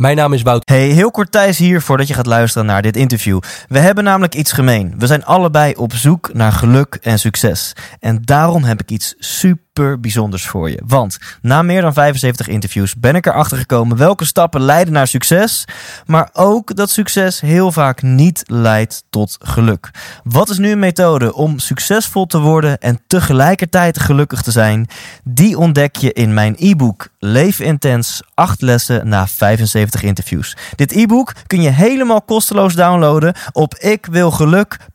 Mijn naam is Wout. Hey, heel kort Thijs hier voordat je gaat luisteren naar dit interview. We hebben namelijk iets gemeen. We zijn allebei op zoek naar geluk en succes. En daarom heb ik iets super bijzonders voor je. Want na meer dan 75 interviews ben ik erachter gekomen welke stappen leiden naar succes. Maar ook dat succes heel vaak niet leidt tot geluk. Wat is nu een methode om succesvol te worden en tegelijkertijd gelukkig te zijn? Die ontdek je in mijn e-book Leef Intens 8 lessen na 75 interviews. Dit e-book kun je helemaal kosteloos downloaden op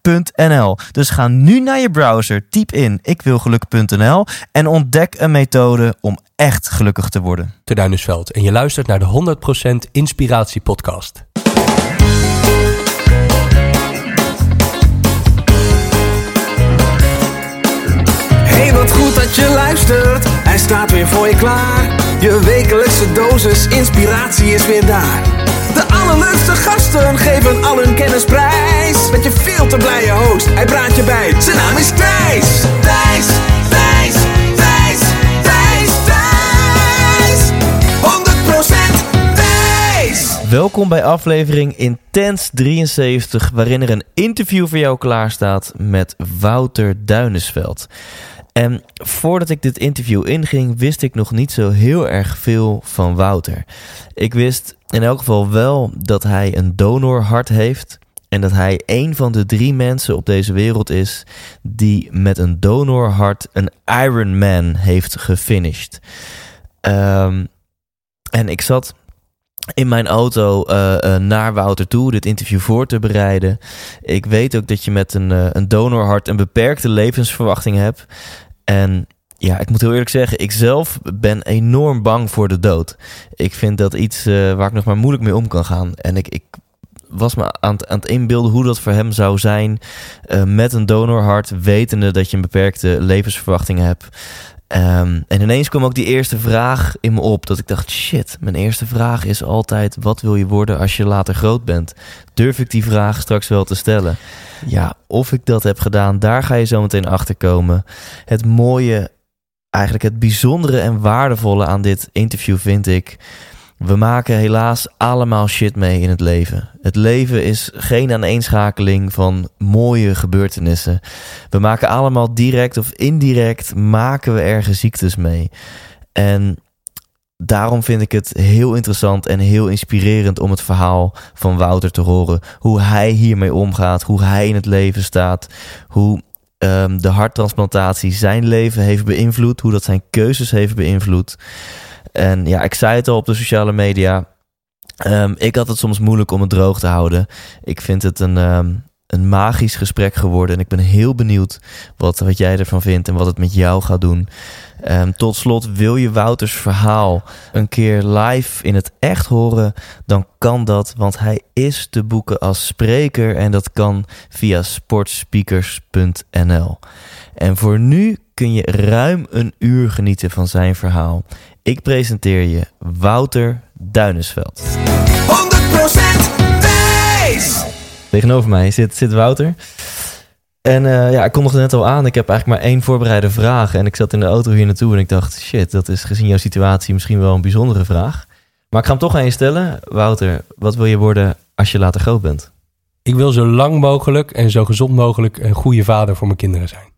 ikwilgeluk.nl. Dus ga nu naar je browser, typ in ikwilgeluk.nl en ontdek een methode om echt gelukkig te worden. Te Duinersveld en je luistert naar de 100% Inspiratie Podcast. Hey, wat goed dat je luistert. Hij staat weer voor je klaar. Je wekelijkse dosis inspiratie is weer daar. Allerleukste gasten geven al hun kennis prijs. Met je veel te blije host, hij praat je bij. Zijn naam is Thijs. Thijs, Thijs, Thijs, Thijs, Thijs. 100% Thijs. Welkom bij aflevering Intens 73, waarin er een interview voor jou klaarstaat met Wouter Duinesveld. En voordat ik dit interview inging, wist ik nog niet zo heel erg veel van Wouter. Ik wist in elk geval wel dat hij een donorhart heeft. En dat hij een van de drie mensen op deze wereld is die met een donorhart een Ironman heeft gefinished. Ehm, en ik zat in mijn auto uh, uh, naar Wouter toe, dit interview voor te bereiden. Ik weet ook dat je met een, uh, een donorhart een beperkte levensverwachting hebt. En ja, ik moet heel eerlijk zeggen, ik zelf ben enorm bang voor de dood. Ik vind dat iets waar ik nog maar moeilijk mee om kan gaan. En ik, ik was me aan het, aan het inbeelden hoe dat voor hem zou zijn met een donorhart, wetende dat je een beperkte levensverwachting hebt. Um, en ineens kwam ook die eerste vraag in me op. Dat ik dacht, shit, mijn eerste vraag is altijd... wat wil je worden als je later groot bent? Durf ik die vraag straks wel te stellen? Ja, of ik dat heb gedaan, daar ga je zo meteen achter komen. Het mooie, eigenlijk het bijzondere en waardevolle aan dit interview vind ik... We maken helaas allemaal shit mee in het leven. Het leven is geen aaneenschakeling van mooie gebeurtenissen. We maken allemaal direct of indirect maken we ergens ziektes mee. En daarom vind ik het heel interessant en heel inspirerend om het verhaal van Wouter te horen. Hoe hij hiermee omgaat, hoe hij in het leven staat, hoe um, de harttransplantatie zijn leven heeft beïnvloed, hoe dat zijn keuzes heeft beïnvloed. En ja, ik zei het al op de sociale media. Um, ik had het soms moeilijk om het droog te houden. Ik vind het een, um, een magisch gesprek geworden. En ik ben heel benieuwd wat, wat jij ervan vindt en wat het met jou gaat doen. Um, tot slot, wil je Wouters verhaal een keer live in het echt horen? Dan kan dat, want hij is te boeken als spreker. En dat kan via sportspeakers.nl. En voor nu kun je ruim een uur genieten van zijn verhaal. Ik presenteer je Wouter Duinesveld. 100% Thijs. Tegenover mij zit, zit Wouter. En uh, ja, ik nog net al aan. Ik heb eigenlijk maar één voorbereide vraag. En ik zat in de auto hier naartoe en ik dacht... shit, dat is gezien jouw situatie misschien wel een bijzondere vraag. Maar ik ga hem toch aan je stellen. Wouter, wat wil je worden als je later groot bent? Ik wil zo lang mogelijk en zo gezond mogelijk een goede vader voor mijn kinderen zijn.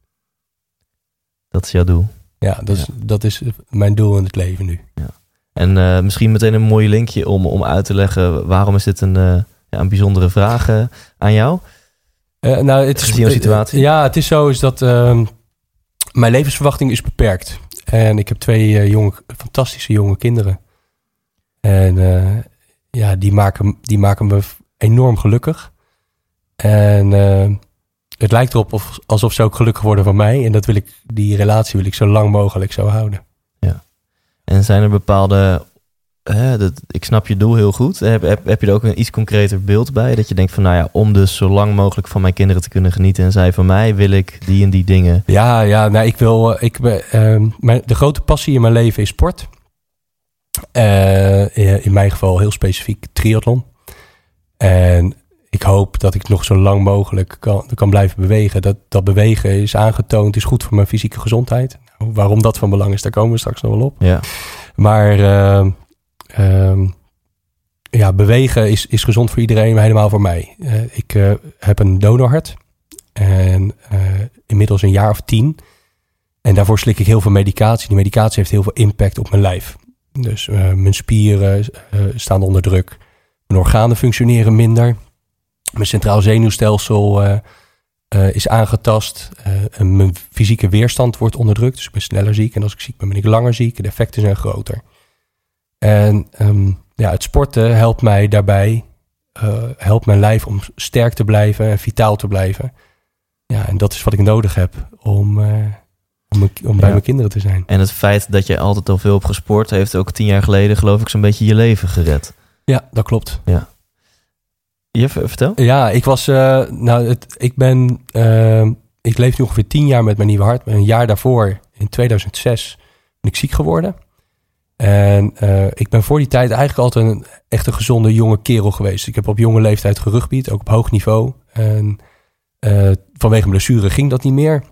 Dat is jouw doel? Ja, dat is, dat is mijn doel in het leven nu. Ja. En uh, misschien meteen een mooi linkje om, om uit te leggen... waarom is dit een, uh, ja, een bijzondere vraag uh, aan jou? Uh, nou, het is jouw situatie. ja, het is zo is dat uh, mijn levensverwachting is beperkt. En ik heb twee jonge, fantastische jonge kinderen. En ja, die maken, die maken me enorm gelukkig. En het lijkt erop of, alsof ze ook gelukkig worden van mij. En dat wil ik, die relatie wil ik zo lang mogelijk zo houden. Ja. En zijn er bepaalde Hè, dat, ik snap je doel heel goed. Heb, heb, heb je er ook een iets concreter beeld bij? Dat je denkt van, nou ja, om dus zo lang mogelijk van mijn kinderen te kunnen genieten en zij van mij, wil ik die en die dingen. Ja, ja, nou, ik wil, ik, uh, mijn, de grote passie in mijn leven is sport. Uh, in mijn geval heel specifiek triathlon. En ik hoop dat ik nog zo lang mogelijk kan, kan blijven bewegen. Dat, dat bewegen is aangetoond, is goed voor mijn fysieke gezondheid. Nou, waarom dat van belang is, daar komen we straks nog wel op. Ja. Maar uh, Um, ja, bewegen is, is gezond voor iedereen, helemaal voor mij. Eh, ik eh, heb een donorhart. En eh, inmiddels een jaar of tien. En daarvoor slik ik heel veel medicatie. Die medicatie heeft heel veel impact op mijn lijf. Dus mijn spieren staan onder druk. Mijn organen functioneren minder. Mijn centraal zenuwstelsel is aangetast. Mijn fysieke weerstand wordt onderdrukt. Dus ik ben sneller ziek. En als ik ziek ben, ben ik langer ziek. De effecten zijn groter. En ehm, ja, het sporten helpt mij daarbij. eh, helpt mijn lijf om sterk te blijven en vitaal te blijven. Ja, en dat is wat ik nodig heb om, eh, om, om bij Ja. mijn kinderen te zijn. En het feit dat je altijd al veel hebt gesport, heeft ook tien jaar geleden, geloof ik, zo'n beetje je leven gered. Ja, dat klopt. Je ver- vertel? Ja, ik was. eh, nou, het, ik ben. eh, ik leef nu ongeveer tien jaar met mijn nieuwe hart. Een jaar daarvoor, in 2006, ben ik ziek geworden. En eh, ik ben voor die tijd eigenlijk altijd een echt een gezonde jonge kerel geweest. Ik heb op jonge leeftijd gerugbied, ook op hoog niveau. En eh, vanwege mijn blessure ging dat niet meer.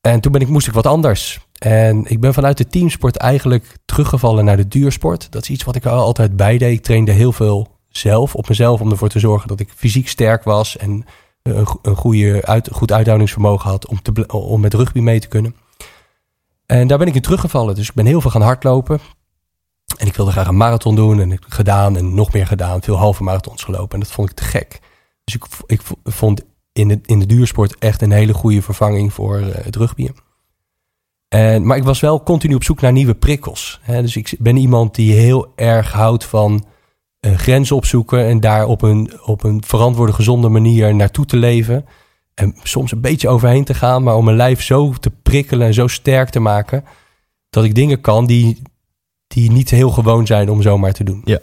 En toen ben ik, moest ik wat anders. En ik ben vanuit de teamsport eigenlijk teruggevallen naar de duursport. Dat is iets wat ik al altijd bijdeed. Ik trainde heel veel zelf, op mezelf, om ervoor te zorgen dat ik fysiek sterk was en een, go- een goede uit, goed uithoudingsvermogen had om, te, om met rugby mee te kunnen. En daar ben ik in teruggevallen. Dus ik ben heel veel gaan hardlopen. En ik wilde graag een marathon doen. En ik gedaan en nog meer gedaan. Veel halve marathons gelopen. En dat vond ik te gek. Dus ik, ik vond in de, in de duursport echt een hele goede vervanging voor eh, het rugbyen. En, maar ik was wel continu op zoek naar nieuwe prikkels. Dus ik ben iemand die heel erg houdt van eh, grenzen opzoeken en daar op een, op een verantwoorde, gezonde manier naartoe te leven. En soms een beetje overheen te gaan, maar om mijn lijf zo te prikkelen en zo sterk te maken, dat ik dingen kan die, die niet heel gewoon zijn om zomaar te doen. Ja.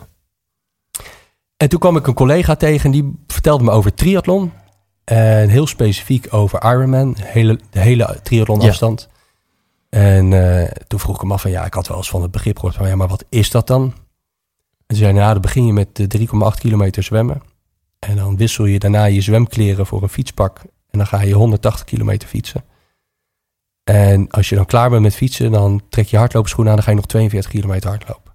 En toen kwam ik een collega tegen en die vertelde me over triathlon. En heel specifiek over Ironman, de hele, de hele triathlon afstand. En eh, toen vroeg ik hem af van ja, ik had wel eens van het begrip gehoord van ja, maar wat is dat dan? En zei nou, dan begin je met eh, 3,8 kilometer zwemmen. En dan wissel je daarna je zwemkleren voor een fietspak. En dan ga je 180 kilometer fietsen. En als je dan klaar bent met fietsen, dan trek je hardloopschoenen aan. Dan ga je nog 42 kilometer hardlopen.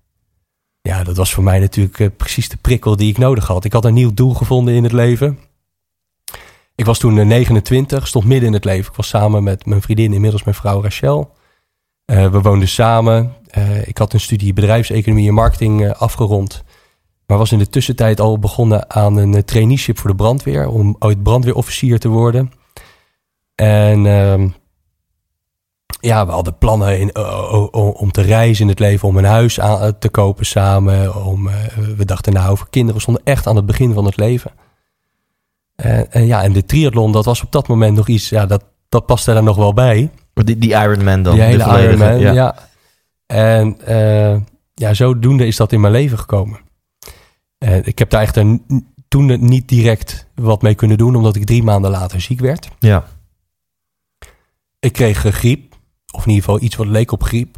Ja, dat was voor mij natuurlijk eh, precies de prikkel die ik nodig had. Ik had een nieuw doel gevonden in het leven. Ik was toen eh, 29, stond midden in het leven. Ik was samen met mijn vriendin, inmiddels mijn vrouw Rachel. Eh, we woonden samen. Eh, ik had een studie bedrijfseconomie en marketing eh, afgerond. Maar was in de tussentijd al begonnen aan een eh, traineeship voor de brandweer. Om ooit brandweerofficier te worden. En ehm, ja, we hadden plannen in, o- o- o- om te reizen in het leven. Om een huis aan, eh, te kopen samen. Om, eh, we dachten nou over kinderen. We stonden echt aan het begin van het leven. En, en ja, en de triathlon, dat was op dat moment nog iets. Ja, dat, dat paste daar nog wel bij. Die, die Ironman dan? Die de hele Ironman, ja. ja. En eh, ja, zodoende is dat in mijn leven gekomen. En ik heb daar echt een, toen niet direct wat mee kunnen doen, omdat ik drie maanden later ziek werd. Ja. Ik kreeg eh, griep, of in ieder geval iets wat leek op griep.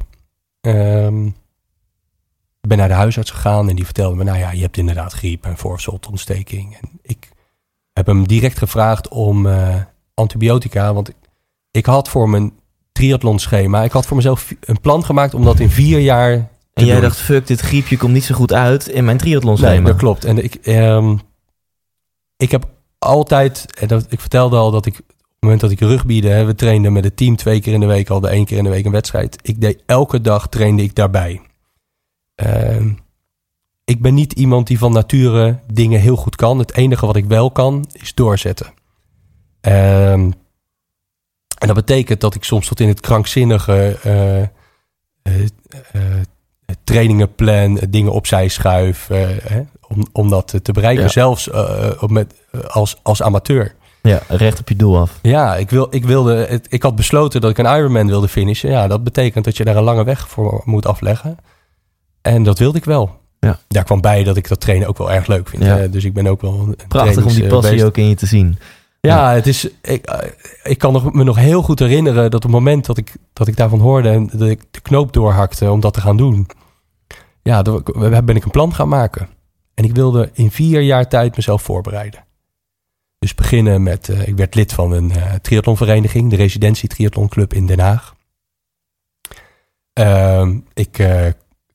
Ik ben naar de huisarts gegaan en die vertelde me, nou ja, je hebt inderdaad griep en voorzoltontsteking. En ik heb hem direct gevraagd om eh, antibiotica, want ik, ik had voor mijn triathlonschema, ik had voor mezelf een plan gemaakt om dat in vier jaar En jij doen. dacht, fuck, dit griepje komt niet zo goed uit in mijn triathlonschema. Nee, dat klopt. En ik, ehm, ik heb altijd, en dat, ik vertelde al dat ik op het moment dat ik rugbiede, hè, we trainden met het team twee keer in de week, al de één keer in de week een wedstrijd. Ik deed elke dag trainde ik daarbij. Ehm, ik ben niet iemand die van nature dingen heel goed kan. Het enige wat ik wel kan, is doorzetten. Ehm, en dat betekent dat ik soms tot in het krankzinnige eh, eh, eh, trainingen plan, eh, dingen opzij schuif, eh, hè, om, om dat te bereiken. Ja. Zelfs eh, op met, eh, als, als amateur. Ja, recht op je doel af. Ja, ik, wil, ik, wilde, ik had besloten dat ik een Ironman wilde finishen. Ja, dat betekent dat je daar een lange weg voor moet afleggen. En dat wilde ik wel. Ja. Daar kwam bij dat ik dat trainen ook wel erg leuk vind. Ja. Dus ik ben ook wel een Prachtig om die passie beest. ook in je te zien. Ja, het is, ik, eh, ik kan me nog heel goed herinneren dat op het moment dat ik, dat ik daarvan hoorde en dat ik de knoop doorhakte om dat te gaan doen. Ja, dan ben ik een plan gaan maken. En ik wilde in vier jaar tijd mezelf voorbereiden. Dus beginnen met, eh, ik werd lid van een eh triathlonvereniging, de Residentie Triathlonclub in Den Haag. Ehm, ik eh,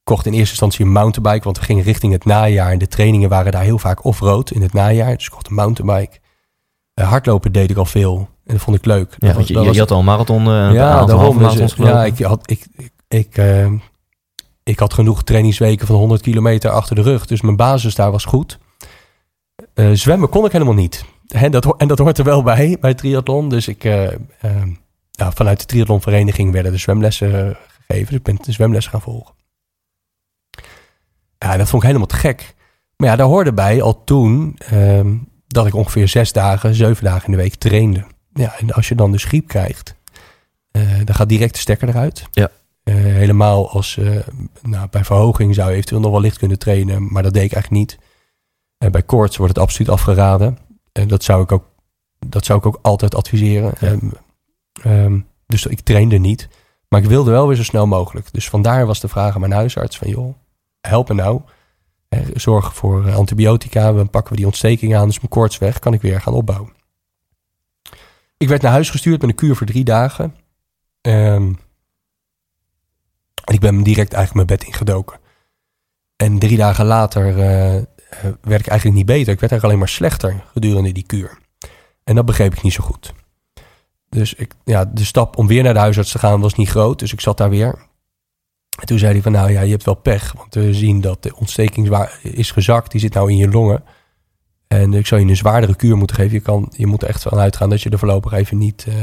kocht in eerste instantie een mountainbike, want we gingen richting het najaar. En de trainingen waren daar heel vaak off-road in het najaar. Dus ik kocht een mountainbike. Hardlopen deed ik al veel. En dat vond ik leuk. Ja, Dat je, dat je, je had al een marathon, een ja, aantal daarom. Dus, ja, ik had, ik, ik, ik, ik had genoeg trainingsweken van 100 kilometer achter de rug. Dus mijn basis daar was goed. Eh, zwemmen kon ik helemaal niet. Dat, en dat hoort er wel bij, bij triathlon. Dus ik, eh, eh, ja, vanuit de triathlonvereniging werden de zwemlessen gegeven. Dus ik ben de zwemlessen gaan volgen. Ja, dat vond ik helemaal te gek. Maar ja, daar hoorde bij al toen ehm, dat ik ongeveer zes dagen, zeven dagen in de week trainde. Ja, en als je dan dus griep krijgt, dan gaat direct de stekker eruit. Ja. Eh, helemaal als, eh, nou, bij verhoging zou je eventueel nog wel licht kunnen trainen, maar dat deed ik eigenlijk niet. En bij koorts wordt het absoluut afgeraden. En dat zou ik ook, dat zou ik ook altijd adviseren. Ja. Ehm, ehm, dus ik trainde niet. Maar ik wilde wel weer zo snel mogelijk. Dus vandaar was de vraag aan mijn huisarts van... joh, help me nou. Eh, Zorg voor eh, antibiotica. Dan pakken we die ontsteking aan. Dus mijn koorts weg. Kan ik weer gaan opbouwen. Ik werd naar huis gestuurd met een kuur voor drie dagen. Ehm, en ik ben direct eigenlijk mijn bed ingedoken. En drie dagen later eh, werd ik eigenlijk niet beter. Ik werd eigenlijk alleen maar slechter gedurende die kuur. En dat begreep ik niet zo goed. Dus ik, ja, de stap om weer naar de huisarts te gaan was niet groot. Dus ik zat daar weer. En toen zei hij van, nou ja, je hebt wel pech. Want we zien dat de ontsteking is gezakt. Die zit nou in je longen. En ik zou je een zwaardere kuur moeten geven. Je, kan, je moet er echt van uitgaan dat je er voorlopig even niet, eh,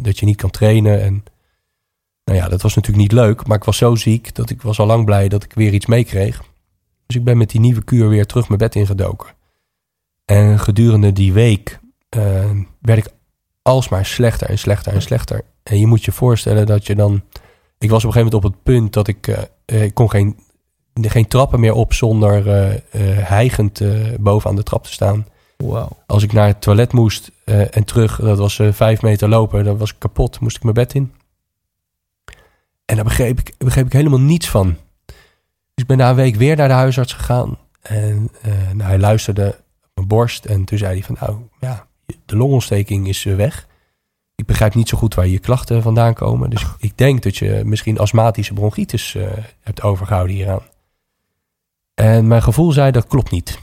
dat je niet kan trainen. En nou ja, dat was natuurlijk niet leuk. Maar ik was zo ziek dat ik was al lang blij dat ik weer iets meekreeg. Dus ik ben met die nieuwe kuur weer terug mijn bed ingedoken. En gedurende die week eh, werd ik alsmaar slechter en slechter en slechter. En je moet je voorstellen dat je dan... Ik was op een gegeven moment op het punt dat ik... eh, ik kon geen, geen trappen meer op zonder eh, hijgend eh, bovenaan de trap te staan. Wauw. Als ik naar het toilet moest en terug, dat was vijf meter lopen, dan was ik kapot. Moest ik mijn bed in. En daar begreep ik, begreep ik helemaal niets van. Dus ik ben na een week weer naar de huisarts gegaan. En eh, nou, hij luisterde op mijn borst. En toen zei hij van, nou ja, de longontsteking is eh, weg. Ik begrijp niet zo goed waar je klachten vandaan komen. Dus ik denk dat je misschien astmatische bronchitis eh, hebt overgehouden hieraan. En mijn gevoel zei, dat klopt niet.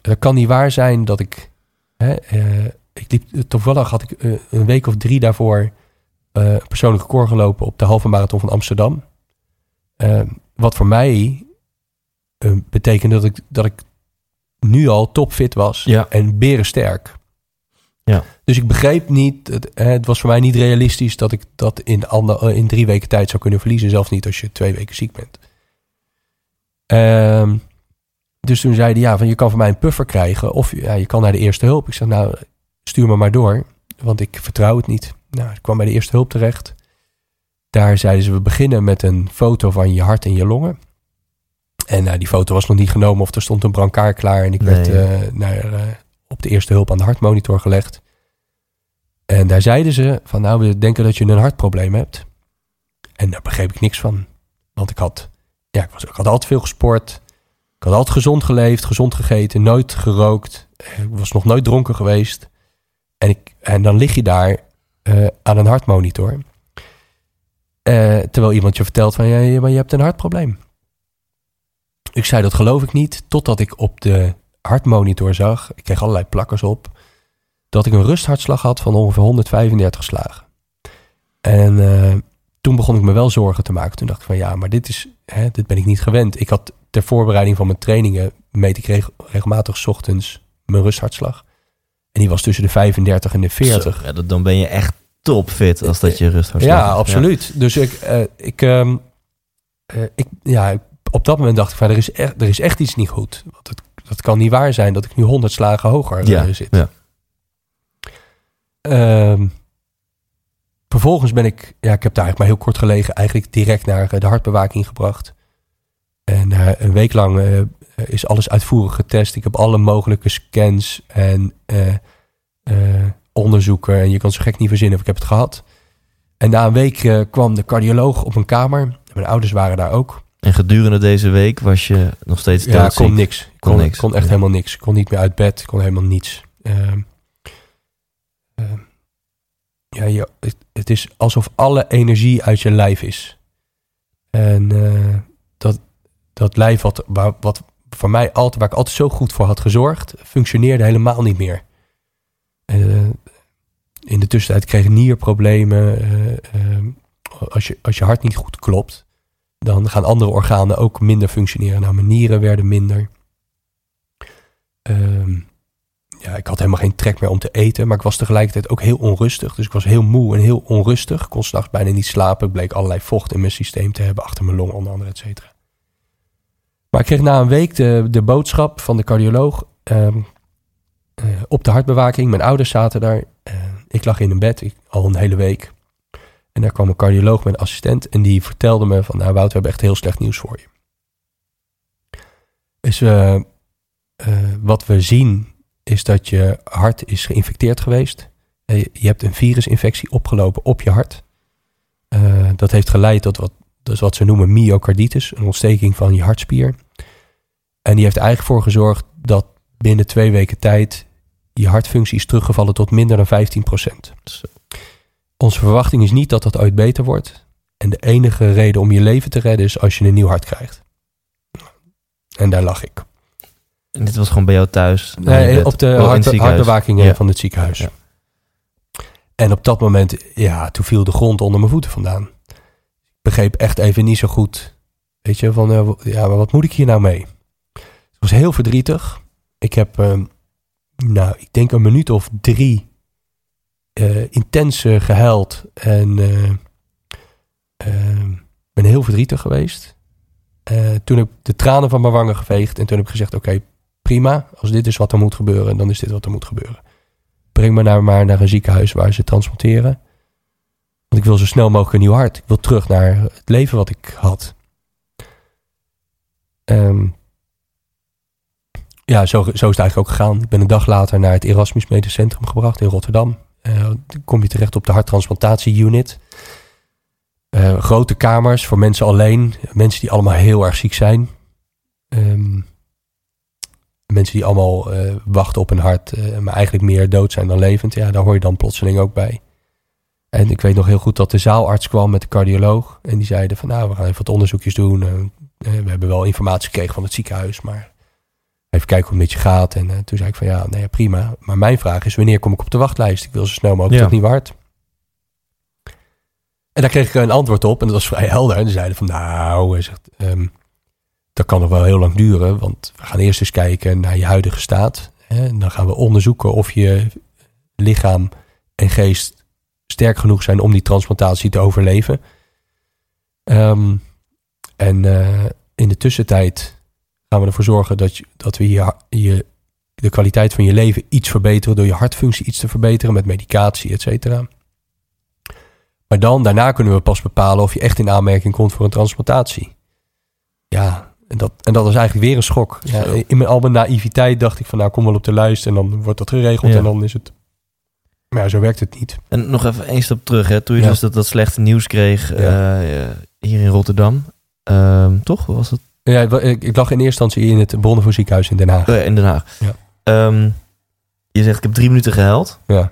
Dat kan niet waar zijn dat ik... Hè, eh, ik liep, toevallig had ik een week of drie daarvoor... eh, een persoonlijk record gelopen op de halve marathon van Amsterdam. Eh, wat voor mij eh, betekende dat ik, dat ik nu al topfit was Ja. en berensterk. Ja. Dus ik begreep niet, het, eh, het was voor mij niet realistisch dat ik dat in, ander, eh, in drie weken tijd zou kunnen verliezen. Zelfs niet als je twee weken ziek bent. Ehm, dus toen zei hij, ja, van je kan van mij een puffer krijgen of ja, je kan naar de eerste hulp. Ik zeg, nou, stuur me maar door, want ik vertrouw het niet. Nou, ik kwam bij de eerste hulp terecht. Daar zeiden ze, we beginnen met een foto van je hart en je longen. En nou, die foto was nog niet genomen of er stond een brancard klaar. En ik Nee. werd eh, naar, eh, op de eerste hulp aan de hartmonitor gelegd. En daar zeiden ze van, nou, we denken dat je een hartprobleem hebt. En daar begreep ik niks van. Want ik had, ja, ik, was, ik had altijd veel gesport. Ik had altijd gezond geleefd, gezond gegeten, nooit gerookt. Eh, Ik was nog nooit dronken geweest. En, ik, en dan lig je daar eh, aan een hartmonitor. Eh, terwijl iemand je vertelt van, ja, maar je hebt een hartprobleem. Ik zei, dat geloof ik niet. Totdat ik op de hartmonitor zag, ik kreeg allerlei plakkers op, dat ik een rusthartslag had van ongeveer 135 slagen. En eh, toen begon ik me wel zorgen te maken. Toen dacht ik van ja, maar dit, is, hè, dit ben ik niet gewend. Ik had ter voorbereiding van mijn trainingen, meet ik reg- regelmatig ochtends mijn rusthartslag. En die was tussen de 35 en de 40. Zo, ja, dat- dan ben je echt topfit als dat je rust Ja, absoluut. Dus ik, eh, ik, ehm, eh, ik, ja, op dat moment dacht ik van er is echt, er is echt iets niet goed. Want het, dat kan niet waar zijn dat ik nu 100 slagen hoger Ja, eh, zit. ja. Ehm, vervolgens ben ik, ja, ik heb daar eigenlijk maar heel kort gelegen, eigenlijk direct naar de hartbewaking gebracht. En een week lang is alles uitvoerig getest. Ik heb alle mogelijke scans en eh, eh, onderzoeken. En je kan zo gek niet verzinnen of ik heb het gehad. En na een week eh, kwam de cardioloog op mijn kamer. Mijn ouders waren daar ook. En gedurende deze week was je nog steeds Ja, doodziek. kon niks. Ik Kon kon, niks, kon echt ja. helemaal niks. Ik kon niet meer uit bed. Kon helemaal niets. Ehm, ehm, ja, je, het, het is alsof alle energie uit je lijf is. En eh, dat, dat lijf wat, wat voor mij altijd, waar ik altijd zo goed voor had gezorgd, functioneerde helemaal niet meer. Uh, in de tussentijd kreeg ik nierproblemen. Uh, als, je, als je hart niet goed klopt, dan gaan andere organen ook minder functioneren. Nou, mijn nieren werden minder. Um, ja, ik had helemaal geen trek meer om te eten, maar ik was tegelijkertijd ook heel onrustig. Dus ik was heel moe en heel onrustig. Ik kon s'nachts bijna niet slapen. Ik bleek allerlei vocht in mijn systeem te hebben, achter mijn long onder andere, et cetera. Maar ik kreeg na een week de, de boodschap van de cardioloog um, uh, op de hartbewaking. Mijn ouders zaten daar. Uh, ik lag in een bed, al een hele week. En daar kwam een cardioloog met een assistent en die vertelde me van... nou Wout, we hebben echt heel slecht nieuws voor je. Dus wat we zien is dat je hart is geïnfecteerd geweest. Je hebt een virusinfectie opgelopen op je hart. Dat heeft geleid tot wat, dus wat ze noemen myocarditis, een ontsteking van je hartspier. En die heeft eigenlijk voor gezorgd dat binnen twee weken tijd je hartfunctie is teruggevallen tot minder dan 15%. Onze verwachting is niet dat dat ooit beter wordt. En de enige reden om je leven te redden is als je een nieuw hart krijgt. En daar lag ik. En dit was gewoon bij jou thuis? Nee, op de hart, hartbewaking ja. van het ziekenhuis. Ja. En op dat moment, ja, toen viel de grond onder mijn voeten vandaan. Begreep echt even niet zo goed. Weet je, van uh, ja, maar wat moet ik hier nou mee? Het was heel verdrietig. Ik heb, uh, nou, ik denk een minuut of drie uh, intens gehuild. En ben heel verdrietig geweest. toen heb ik de tranen van mijn wangen geveegd. En toen heb ik gezegd, oké, prima. Als dit is wat er moet gebeuren, dan is dit wat er moet gebeuren. Breng me nou maar naar een ziekenhuis waar ze transporteren. Want ik wil zo snel mogelijk een nieuw hart. Ik wil terug naar het leven wat ik had. Um, ja, zo, zo is het eigenlijk ook gegaan. Ik ben een dag later naar het Erasmus Medisch Centrum gebracht in Rotterdam. Uh, dan kom je terecht op de harttransplantatie-unit. Uh, grote kamers voor mensen alleen. Mensen die allemaal heel erg ziek zijn. Um, mensen die allemaal uh, wachten op een hart, maar eigenlijk meer dood zijn dan levend. Ja, daar hoor je dan plotseling ook bij. En ik weet nog heel goed dat de zaalarts kwam met de cardioloog. En die zeiden van nou, we gaan even wat onderzoekjes doen. Uh, we hebben wel informatie gekregen van het ziekenhuis, maar even kijken hoe het met je gaat. En toen zei ik van ja, nee, ja, prima. Maar mijn vraag is, wanneer kom ik op de wachtlijst? Ik wil zo snel mogelijk ja. dat niet hart. En daar kreeg ik een antwoord op en dat was vrij helder. En ze zeiden van nou, zegt, um, dat kan nog wel heel lang duren, want we gaan eerst eens kijken naar je huidige staat. En dan gaan we onderzoeken of je lichaam en geest sterk genoeg zijn om die transplantatie te overleven. Um, en uh, in de tussentijd gaan we ervoor zorgen dat, je, dat we je, je, de kwaliteit van je leven iets verbeteren door je hartfunctie iets te verbeteren met medicatie, et cetera. Maar dan, daarna kunnen we pas bepalen of je echt in aanmerking komt voor een transplantatie. Ja, en dat, en dat was eigenlijk weer een schok. Ja, in mijn, al mijn naïviteit dacht ik van nou kom wel op de lijst en dan wordt dat geregeld ja. en dan is het... Maar ja, zo werkt het niet. En nog even één stap terug. Hè? Toen je ja. dus dat, dat slechte nieuws kreeg uh, hier in Rotterdam. Uh, toch? Was het? Ja, ik, ik, lag in eerste instantie in het Bonnenvoor ziekenhuis in Den Haag. Uh, in Den Haag. Ja. Um, je zegt ik heb drie minuten gehuild. Ja.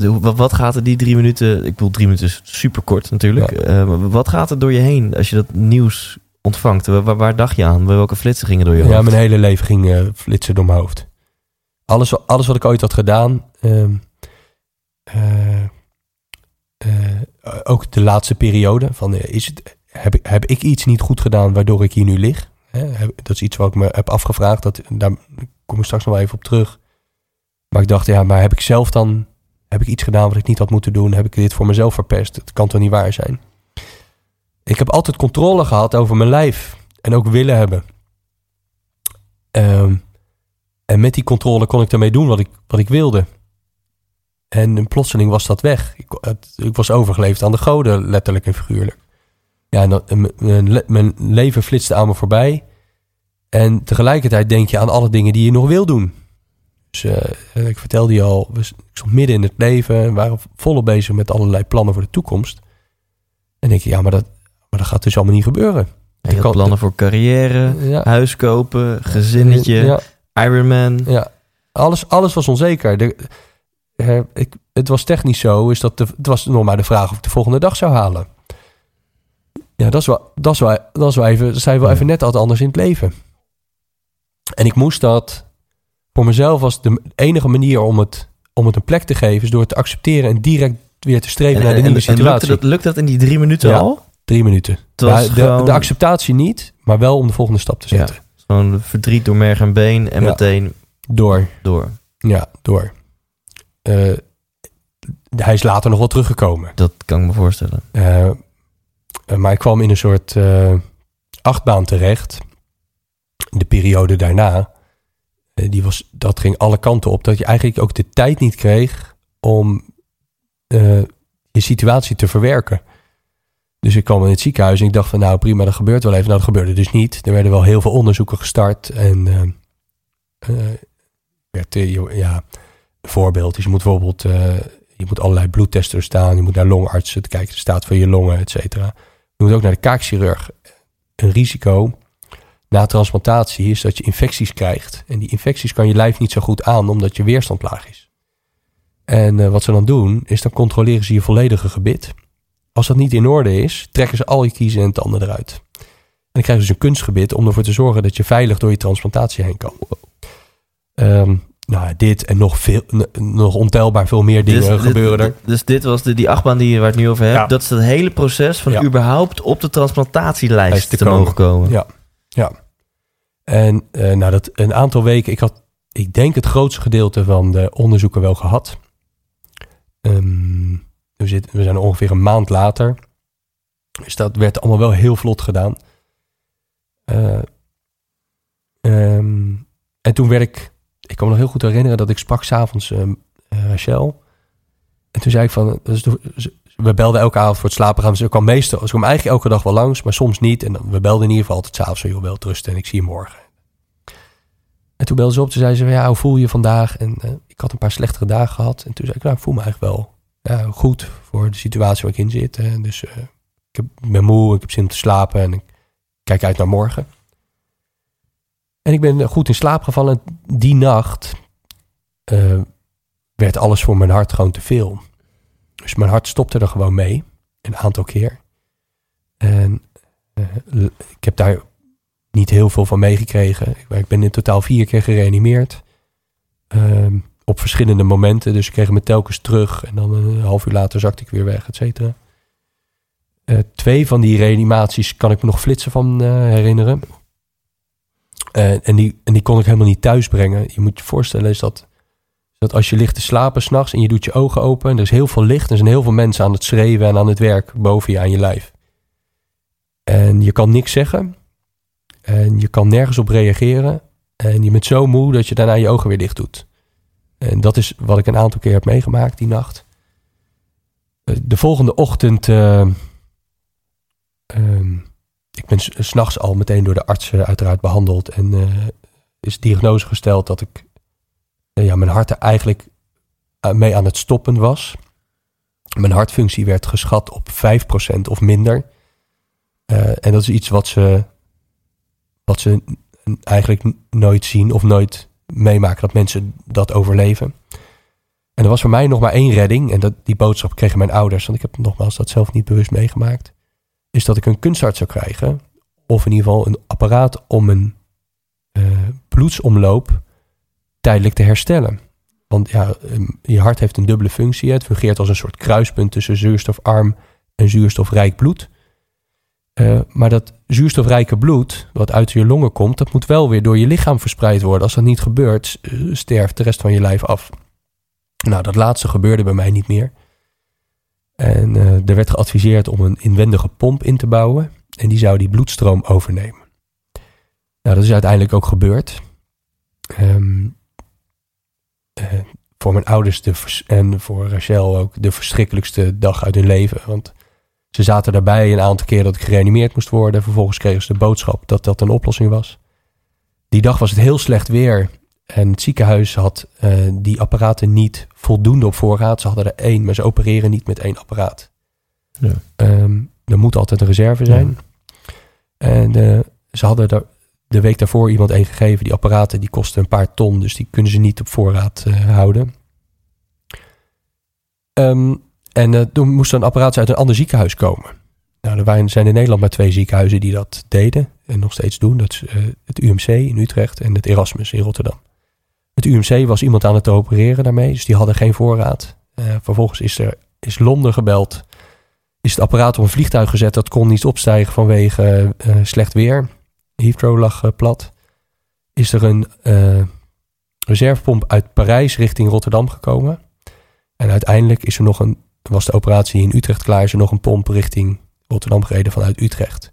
Wat, wat gaat er die drie minuten... Ik bedoel, drie minuten is super kort natuurlijk. Wat gaat er door je heen als je dat nieuws ontvangt. Waar, waar, dacht je aan? Welke flitsen gingen door je hoofd? Ja, mijn hele leven ging flitsen door mijn hoofd. Alles, alles wat ik ooit had gedaan. Uh, uh, ook de laatste periode. Van, is het, heb, ik, heb ik iets niet goed gedaan waardoor ik hier nu lig? Dat is iets wat ik me heb afgevraagd. Dat, daar kom ik straks nog wel even op terug. Maar ik dacht, ja, maar heb ik zelf dan... Heb ik iets gedaan wat ik niet had moeten doen? Heb ik dit voor mezelf verpest? Het kan toch niet waar zijn? Ik heb altijd controle gehad over mijn lijf. En ook willen hebben. Um, met die controle kon ik ermee doen wat ik, wat ik wilde. En plotseling was dat weg. Ik, het, ik was overgeleefd aan de goden, letterlijk en figuurlijk. Ja, en dat, mijn, mijn leven flitste aan me voorbij. En tegelijkertijd denk je aan alle dingen die je nog wil doen. Dus uh, ik vertelde je al, ik stond midden in het leven. en waren volop bezig met allerlei plannen voor de toekomst. En denk je, ja, maar dat, maar dat gaat dus allemaal niet gebeuren. Je had plannen voor carrière, ja. huis kopen, gezinnetje, ja. Ironman. Ja, alles, alles was onzeker. De, ik, het was technisch zo, is dat de, het was nog maar de vraag of ik de volgende dag zou halen. Ja, dat is wel, dat is wel, dat is wel even, dat zijn wel Ja. even net wat anders in het leven. En ik moest dat voor mezelf was de enige manier om het, om het een plek te geven, is door het te accepteren en direct weer te streven naar de nieuwe situatie. dat, lukt dat in die drie minuten Ja. al? Drie minuten. Het was Ja, de, gewoon- de acceptatie niet, maar wel om de volgende stap te zetten. Gewoon verdriet door merg en been en Ja. meteen Door. door. Ja, door. Eh, hij is later nog wel teruggekomen. Dat kan ik me voorstellen. Eh, eh, maar ik kwam in een soort achtbaan terecht. De periode daarna. die was, dat ging alle kanten op. Dat je eigenlijk ook de tijd niet kreeg om je situatie te verwerken. Dus ik kwam in het ziekenhuis en ik dacht van nou prima, dat gebeurt wel even. Nou, dat gebeurde dus niet. Er werden wel heel veel onderzoeken gestart. En eh, eh, werd, eh, je- ja, voorbeeld je moet bijvoorbeeld... eh, je moet allerlei bloedtesten staan. Je moet naar longartsen te kijken de staat van je longen, et cetera. Je moet ook naar de kaakchirurg. Een risico na transplantatie is dat je infecties krijgt. En die infecties kan je lijf niet zo goed aan, omdat je weerstand laag is. En eh, wat ze dan doen, is dan controleren ze je volledige gebit. Als dat niet in orde is, trekken ze al je kiezen en tanden eruit. En dan krijg je dus een kunstgebit om ervoor te zorgen dat je veilig door je transplantatie heen kan. Ehm, nou, dit en nog, veel, nog ontelbaar veel meer dingen dus, dit- gebeuren er. Dus dit was de, die achtbaan die je waar het nu over hebt. Ja. Dat is het hele proces van Ja. überhaupt op de transplantatielijst Lijst te, mogen komen. Ja. Ja. En eh nou, dat een aantal weken, ik had, ik denk het grootste gedeelte van de onderzoeken wel gehad. Ehm, we, zitten, we zijn ongeveer een maand later. Dus dat werd allemaal wel heel vlot gedaan. Eh, ehm, en toen werd ik, ik kan me nog heel goed herinneren dat ik sprak s'avonds um, Rachel. En toen zei ik van, we belden elke avond voor het slapen gaan. Ze kwam meestal, ze kwam eigenlijk elke dag wel langs, maar soms niet. En we belden in ieder geval altijd s'avonds, joh, wel rusten en ik zie je morgen. En toen belde ze op, toen zei ze, ja, hoe voel je je vandaag? En eh, ik had een paar slechtere dagen gehad. En toen zei ik, nou, ik voel me eigenlijk wel ja, goed voor de situatie waar ik in zit. hè. Dus eh, ik, heb, ben moe, ik heb zin om te slapen en ik kijk uit naar morgen. En ik ben eh, goed in slaap gevallen. En die nacht eh, werd alles voor mijn hart gewoon te veel. Dus mijn hart stopte er gewoon mee. Een aantal keer. En eh, ik heb daar niet heel veel van meegekregen. Ik, ik ben in totaal vier keer gereanimeerd. Ehm, op verschillende momenten. Dus ik kreeg me telkens terug. En dan een half uur later zakte ik weer weg, et cetera. Eh, twee van die reanimaties kan ik me nog flitsen van eh, herinneren. Eh, en, die, en die kon ik helemaal niet thuis brengen. Je moet je voorstellen is dat, dat als je ligt te slapen s'nachts en je doet je ogen open. En er is heel veel licht. Er zijn heel veel mensen aan het schreeuwen en aan het werk boven je aan je lijf. En je kan niks zeggen. En je kan nergens op reageren. En je bent zo moe dat je daarna je ogen weer dicht doet. En dat is wat ik een aantal keer heb meegemaakt die nacht. Eh, De volgende ochtend. eh, ehm, ik ben s- s'nachts al meteen door de artsen uiteraard behandeld. En eh, is diagnose gesteld dat ik. eh, ja, mijn hart er eigenlijk eh, mee aan het stoppen was. Mijn hartfunctie werd geschat op 5% of minder. Eh, en dat is iets wat ze, wat ze eigenlijk nooit zien of nooit meemaken dat mensen dat overleven. En er was voor mij nog maar één redding. En dat, die boodschap kregen mijn ouders. Want ik heb nogmaals dat zelf niet bewust meegemaakt. Is dat ik een kunstarts zou krijgen. Of in ieder geval een apparaat om een eh, bloedsomloop tijdelijk te herstellen. Want ja, ehm, je hart heeft een dubbele functie. Het fungeert als een soort kruispunt tussen zuurstofarm en zuurstofrijk bloed. Eh, maar dat zuurstofrijke bloed, wat uit je longen komt, dat moet wel weer door je lichaam verspreid worden. Als dat niet gebeurt, eh, sterft de rest van je lijf af. Nou, dat laatste gebeurde bij mij niet meer. En eh, er werd geadviseerd om een inwendige pomp in te bouwen. En die zou die bloedstroom overnemen. Nou, dat is uiteindelijk ook gebeurd. Ehm, eh, voor mijn ouders en voor Rachel ook de verschrikkelijkste dag uit hun leven. Want ze zaten daarbij een aantal keer dat ik gereanimeerd moest worden. Vervolgens kregen ze de boodschap dat dat een oplossing was. Die dag was het heel slecht weer. En het ziekenhuis had eh, die apparaten niet voldoende op voorraad. Ze hadden er één, maar ze opereren niet met één apparaat. Ja. Ehm, er moet altijd een reserve zijn. En eh, ze hadden er de week daarvoor iemand één gegeven. Die apparaten die kosten een paar ton, dus die kunnen ze niet op voorraad eh, houden. Ehm, en eh, toen moest er een apparaat uit een ander ziekenhuis komen. Nou, er zijn in Nederland maar twee ziekenhuizen die dat deden en nog steeds doen. Dat is eh, het UMC in Utrecht en het Erasmus in Rotterdam. Het UMC was iemand aan het opereren daarmee, dus die hadden geen voorraad. Eh, vervolgens is er is Londen gebeld, is het apparaat op een vliegtuig gezet. Dat kon niet opstijgen vanwege slecht weer. Heathrow lag plat. Is er een reservepomp uit Parijs richting Rotterdam gekomen. En uiteindelijk is er nog een, was de operatie in Utrecht klaar. Is er nog een pomp richting Rotterdam gereden vanuit Utrecht.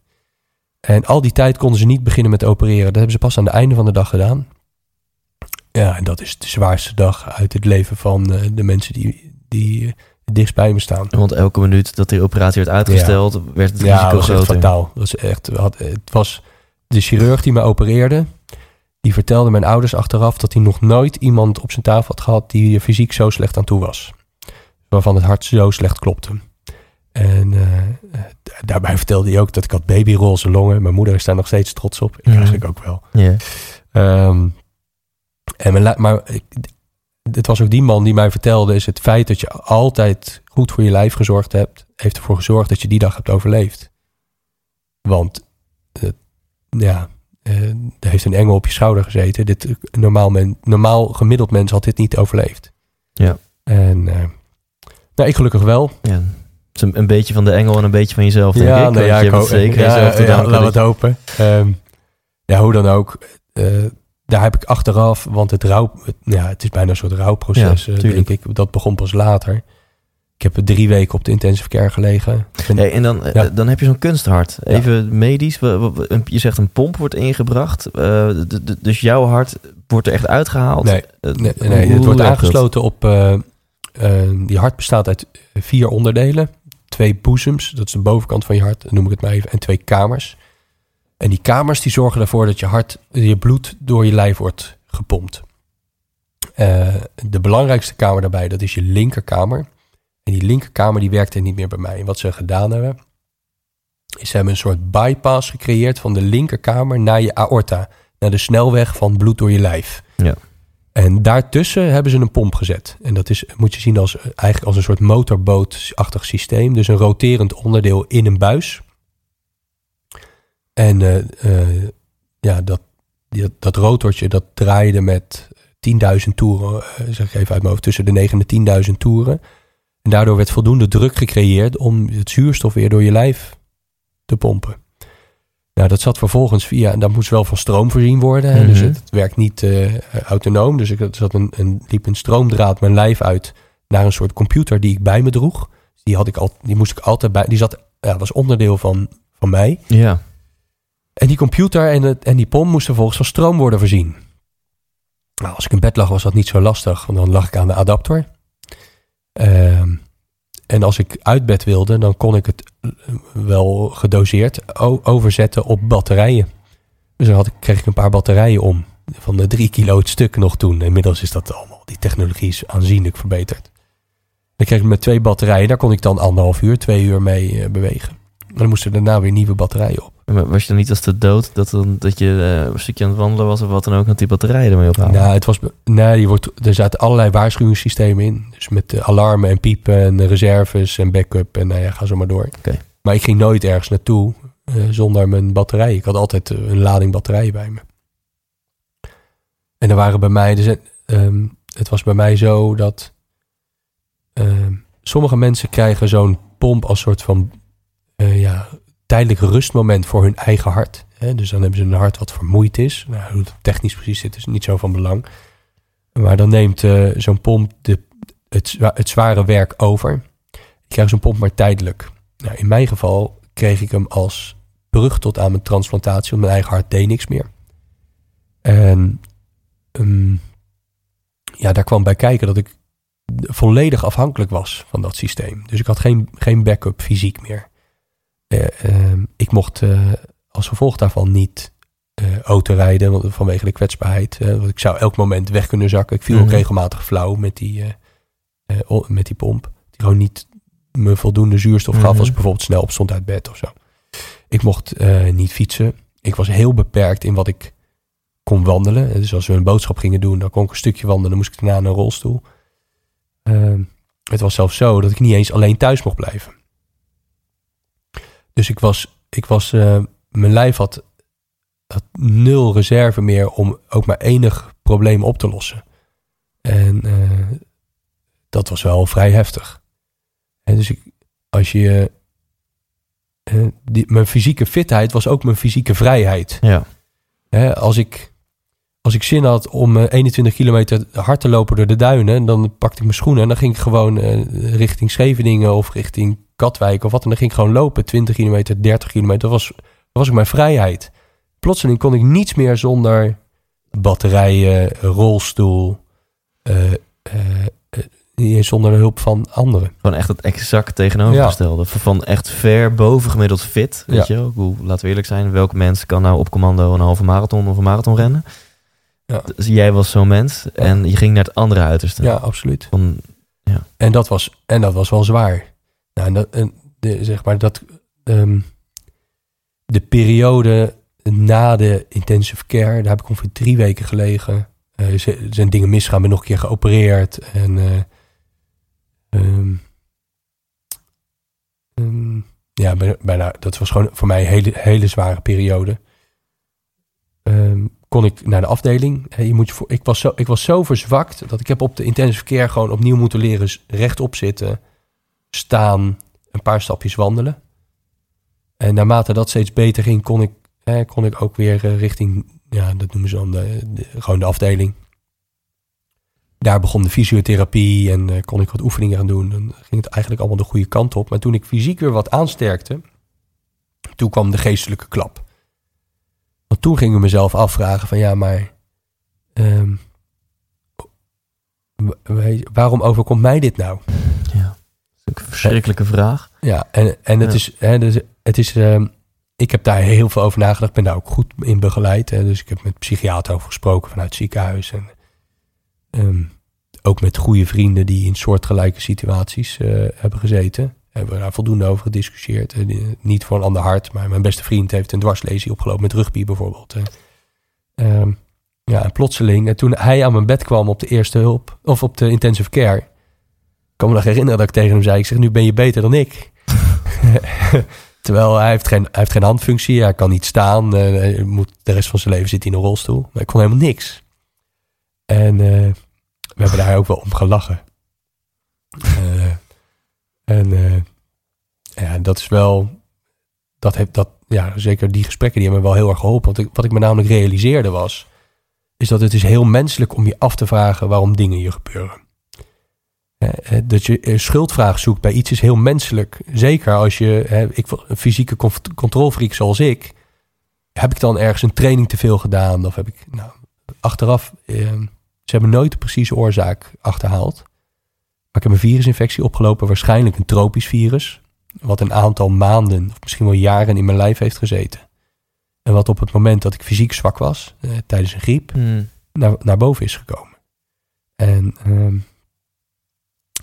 En al die tijd konden ze niet beginnen met opereren. Dat hebben ze pas aan het einde van de dag gedaan. Ja, en dat is de zwaarste dag uit het leven van eh, de mensen die, die het dichtst bij me staan. Want elke minuut dat die operatie werd uitgesteld, werd het Ja, risico was groter. fataal. Dat was echt, had, het was de chirurg die me opereerde. Die vertelde mijn ouders achteraf dat hij nog nooit iemand op zijn tafel had gehad die er fysiek zo slecht aan toe was. Waarvan het hart zo slecht klopte. En eh, daarbij vertelde hij ook dat ik had babyroze longen. Mijn moeder is daar nog steeds trots op. Ik Mhm. eigenlijk ook wel. Ja. Ehm, en mijn, maar ik, het was ook die man die mij vertelde... is het feit dat je altijd goed voor je lijf gezorgd hebt... heeft ervoor gezorgd dat je die dag hebt overleefd. Want eh, ja, eh, er heeft een engel op je schouder gezeten. Dit, normaal, men, normaal gemiddeld mens had dit niet overleefd. Ja. En nou, ik gelukkig wel. Ja. Het is een, een beetje van de engel en een beetje van jezelf, denk ik. nou ja, je ik hebt hoop- het zeker ja, jezelf te ja, danken laten we dat het hopen. Ehm, ja, hoe dan ook. eh, daar heb ik achteraf, want het rouw, het, ja, het is bijna een soort rouwproces, Ja, eh, denk ik. Dat begon pas later. Ik heb er drie weken op de intensive care gelegen. Ik ben- Hey, en dan, eh, Ja. dan heb je zo'n kunsthart. Even medisch. Je zegt een pomp wordt ingebracht. eh, dus jouw hart wordt er echt uitgehaald. Nee, nee, nee, het wordt aangesloten op... die hart bestaat uit vier onderdelen. Twee boezems, dat is de bovenkant van je hart, noem ik het maar even. En twee kamers. En die kamers die zorgen ervoor dat je hart, je bloed door je lijf wordt gepompt. Eh, de belangrijkste kamer daarbij, dat is je linkerkamer. En die linkerkamer die werkte niet meer bij mij. En wat ze gedaan hebben, is ze hebben een soort bypass gecreëerd van de linkerkamer naar je aorta. Naar de snelweg van bloed door je lijf. Ja. En daartussen hebben ze een pomp gezet. En dat is, moet je zien als, eigenlijk als een soort motorbootachtig systeem. Dus een roterend onderdeel in een buis. En eh, eh, ja, dat, dat rotortje dat draaide met 10.000 toeren, eh, zeg ik even uit mijn hoofd, tussen de 9 en de 10.000 toeren. En daardoor werd voldoende druk gecreëerd om het zuurstof weer door je lijf te pompen. Nou, dat zat vervolgens via, en dat moest wel van stroom voorzien worden. Dus Mhm. het, het werkt niet eh, autonoom. Dus ik zat een, een, liep een stroomdraad mijn lijf uit naar een soort computer die ik bij me droeg. Die, had ik al, die moest ik altijd bij. Die zat, ja, was onderdeel van, van mij. Ja. En die computer en, het, en die pomp moesten vervolgens van stroom worden voorzien. Nou, als ik in bed lag was dat niet zo lastig, want dan lag ik aan de adapter. Ehm, en als ik uit bed wilde, dan kon ik het eh, wel gedoseerd overzetten op batterijen. Dus dan had ik, kreeg ik een paar batterijen om. Van de drie kilo het stuk nog toen. Inmiddels is dat allemaal, die technologie is aanzienlijk verbeterd. Dan kreeg ik met twee batterijen, daar kon ik dan anderhalf uur, twee uur mee eh, bewegen. En dan moesten daarna weer nieuwe batterijen op. Was je dan niet als de dood dat, dan, dat je eh, een stukje aan het wandelen was of wat dan ook, dat die batterijen ermee ophalen? Nou, het was, nee, je wordt, er zaten allerlei waarschuwingssystemen in. Dus met alarmen en piepen en reserves en backup en nou ja, ga zo maar door. Oké. Maar ik ging nooit ergens naartoe eh, zonder mijn batterij. Ik had altijd eh, een lading batterijen bij me. En er waren bij mij, dus, het was bij mij zo dat ehm, sommige mensen krijgen zo'n pomp als soort van ja, tijdelijk rustmoment voor hun eigen hart. Hè? Dus dan hebben ze een hart wat vermoeid is. Nou, hoe het technisch precies zit is niet zo van belang. Maar dan neemt eh, zo'n pomp de, het, zwa- het zware werk over. Ik krijg zo'n pomp maar tijdelijk. Nou, in mijn geval kreeg ik hem als brug tot aan mijn transplantatie. Want mijn eigen hart deed niks meer. En ehm, ja, daar kwam bij kijken dat ik volledig afhankelijk was van dat systeem. Dus ik had geen, geen backup fysiek meer. Eh, ehm, ik mocht eh, als gevolg daarvan niet eh auto rijden vanwege de kwetsbaarheid. want ik zou elk moment weg kunnen zakken. Ik viel ook Mhm. regelmatig flauw met die, met die pomp. Die gewoon niet me voldoende zuurstof gaf Mhm. als ik bijvoorbeeld snel opstond uit bed of zo. Ik mocht niet fietsen. Ik was heel beperkt in wat ik kon wandelen. Dus als we een boodschap gingen doen, dan kon ik een stukje wandelen. Dan moest ik daarna in een rolstoel. Ehm, het was zelfs zo dat ik niet eens alleen thuis mocht blijven. Dus ik was, ik was eh, mijn lijf had, had nul reserve meer om ook maar enig probleem op te lossen. En eh, dat was wel vrij heftig. En dus ik, als je, eh, die, mijn fysieke fitheid was ook mijn fysieke vrijheid. Ja. Als, ik, als ik zin had om eh, 21 kilometer hard te lopen door de duinen, dan pakte ik mijn schoenen en dan ging ik gewoon eh, richting Scheveningen of richting Katwijk of wat. En dan ging ik gewoon lopen, 20 kilometer, 30 kilometer. Dat was, dat was ook mijn vrijheid. Plotseling kon ik niets meer zonder batterijen, rolstoel, eh, eh, eh, eens zonder de hulp van anderen. Gewoon echt het exact tegenovergestelde. Van echt ver boven gemiddeld fit. Weet Ja. je wel? Ik bedoel, laten we eerlijk zijn. Welke mens kan nou op commando een halve marathon of een marathon rennen? Ja. Dus jij was zo'n mens. En je ging naar het andere uiterste. Ja, absoluut. Van, En dat was, en dat was wel zwaar. Nou, en dat, en de, zeg maar dat ehm, de periode na de intensive care, daar heb ik ongeveer drie weken gelegen. Er zijn dingen misgaan, ben nog een keer geopereerd. En eh, ehm, ehm, ja, bijna, dat was gewoon voor mij een hele, hele zware periode. Ehm, kon ik naar de afdeling. Je moet je voor, ik, was zo, ik was zo verzwakt dat ik heb op de intensive care gewoon opnieuw moeten leren rechtop zitten, staan, een paar stapjes wandelen. En naarmate dat steeds beter ging, kon ik, kon ik ook weer eh, richting, ja, dat noemen ze dan gewoon de afdeling. Daar begon de fysiotherapie en eh, kon ik wat oefeningen gaan doen. Dan ging het eigenlijk allemaal de goede kant op. Maar toen ik fysiek weer wat aansterkte, toen kwam de geestelijke klap. Want toen ging ik mezelf afvragen van ja, maar ehm, waarom overkomt mij dit nou? ja. Dat is ook een verschrikkelijke vraag. Ja, en, en het Ja. is, hè, dus het is ehm, ik heb daar heel veel over nagedacht. Ik ben daar ook goed in begeleid. Hè, dus ik heb met psychiater over gesproken vanuit het ziekenhuis. En ehm, ook met goede vrienden die in soortgelijke situaties eh, hebben gezeten. Hebben we daar voldoende over gediscussieerd. Eh, niet voor een ander hart, maar mijn beste vriend heeft een dwarslesie opgelopen met rugby bijvoorbeeld. eh. Ehm, ja, en plotseling, en toen hij aan mijn bed kwam op de eerste hulp, of op de intensive care, ik kan me nog herinneren dat ik tegen hem zei, ik zeg, nu ben je beter dan ik. Terwijl hij heeft, geen, hij heeft geen handfunctie, hij kan niet staan, eh, hij moet, de rest van zijn leven zit hij in een rolstoel. Maar ik kon helemaal niks. En eh, we hebben daar ook wel om gelachen. Eh, en eh, ja, dat is wel, dat heeft, dat, ja, zeker die gesprekken die hebben me wel heel erg geholpen. Want ik, wat ik me namelijk realiseerde was, is dat het is heel menselijk om je af te vragen waarom dingen je gebeuren. Eh, eh, Dat je schuldvraag zoekt bij iets is heel menselijk. Zeker als je, ik, een fysieke controlfreak zoals ik, heb ik dan ergens een training te veel gedaan? Of heb ik, nou, achteraf, ze hebben nooit de precieze oorzaak achterhaald. Maar ik heb een virusinfectie opgelopen, waarschijnlijk een tropisch virus. Wat een aantal maanden, of misschien wel jaren in mijn lijf heeft gezeten. En wat op het moment dat ik fysiek zwak was, eh, tijdens een griep, Hmm. naar, naar boven is gekomen. En ehm,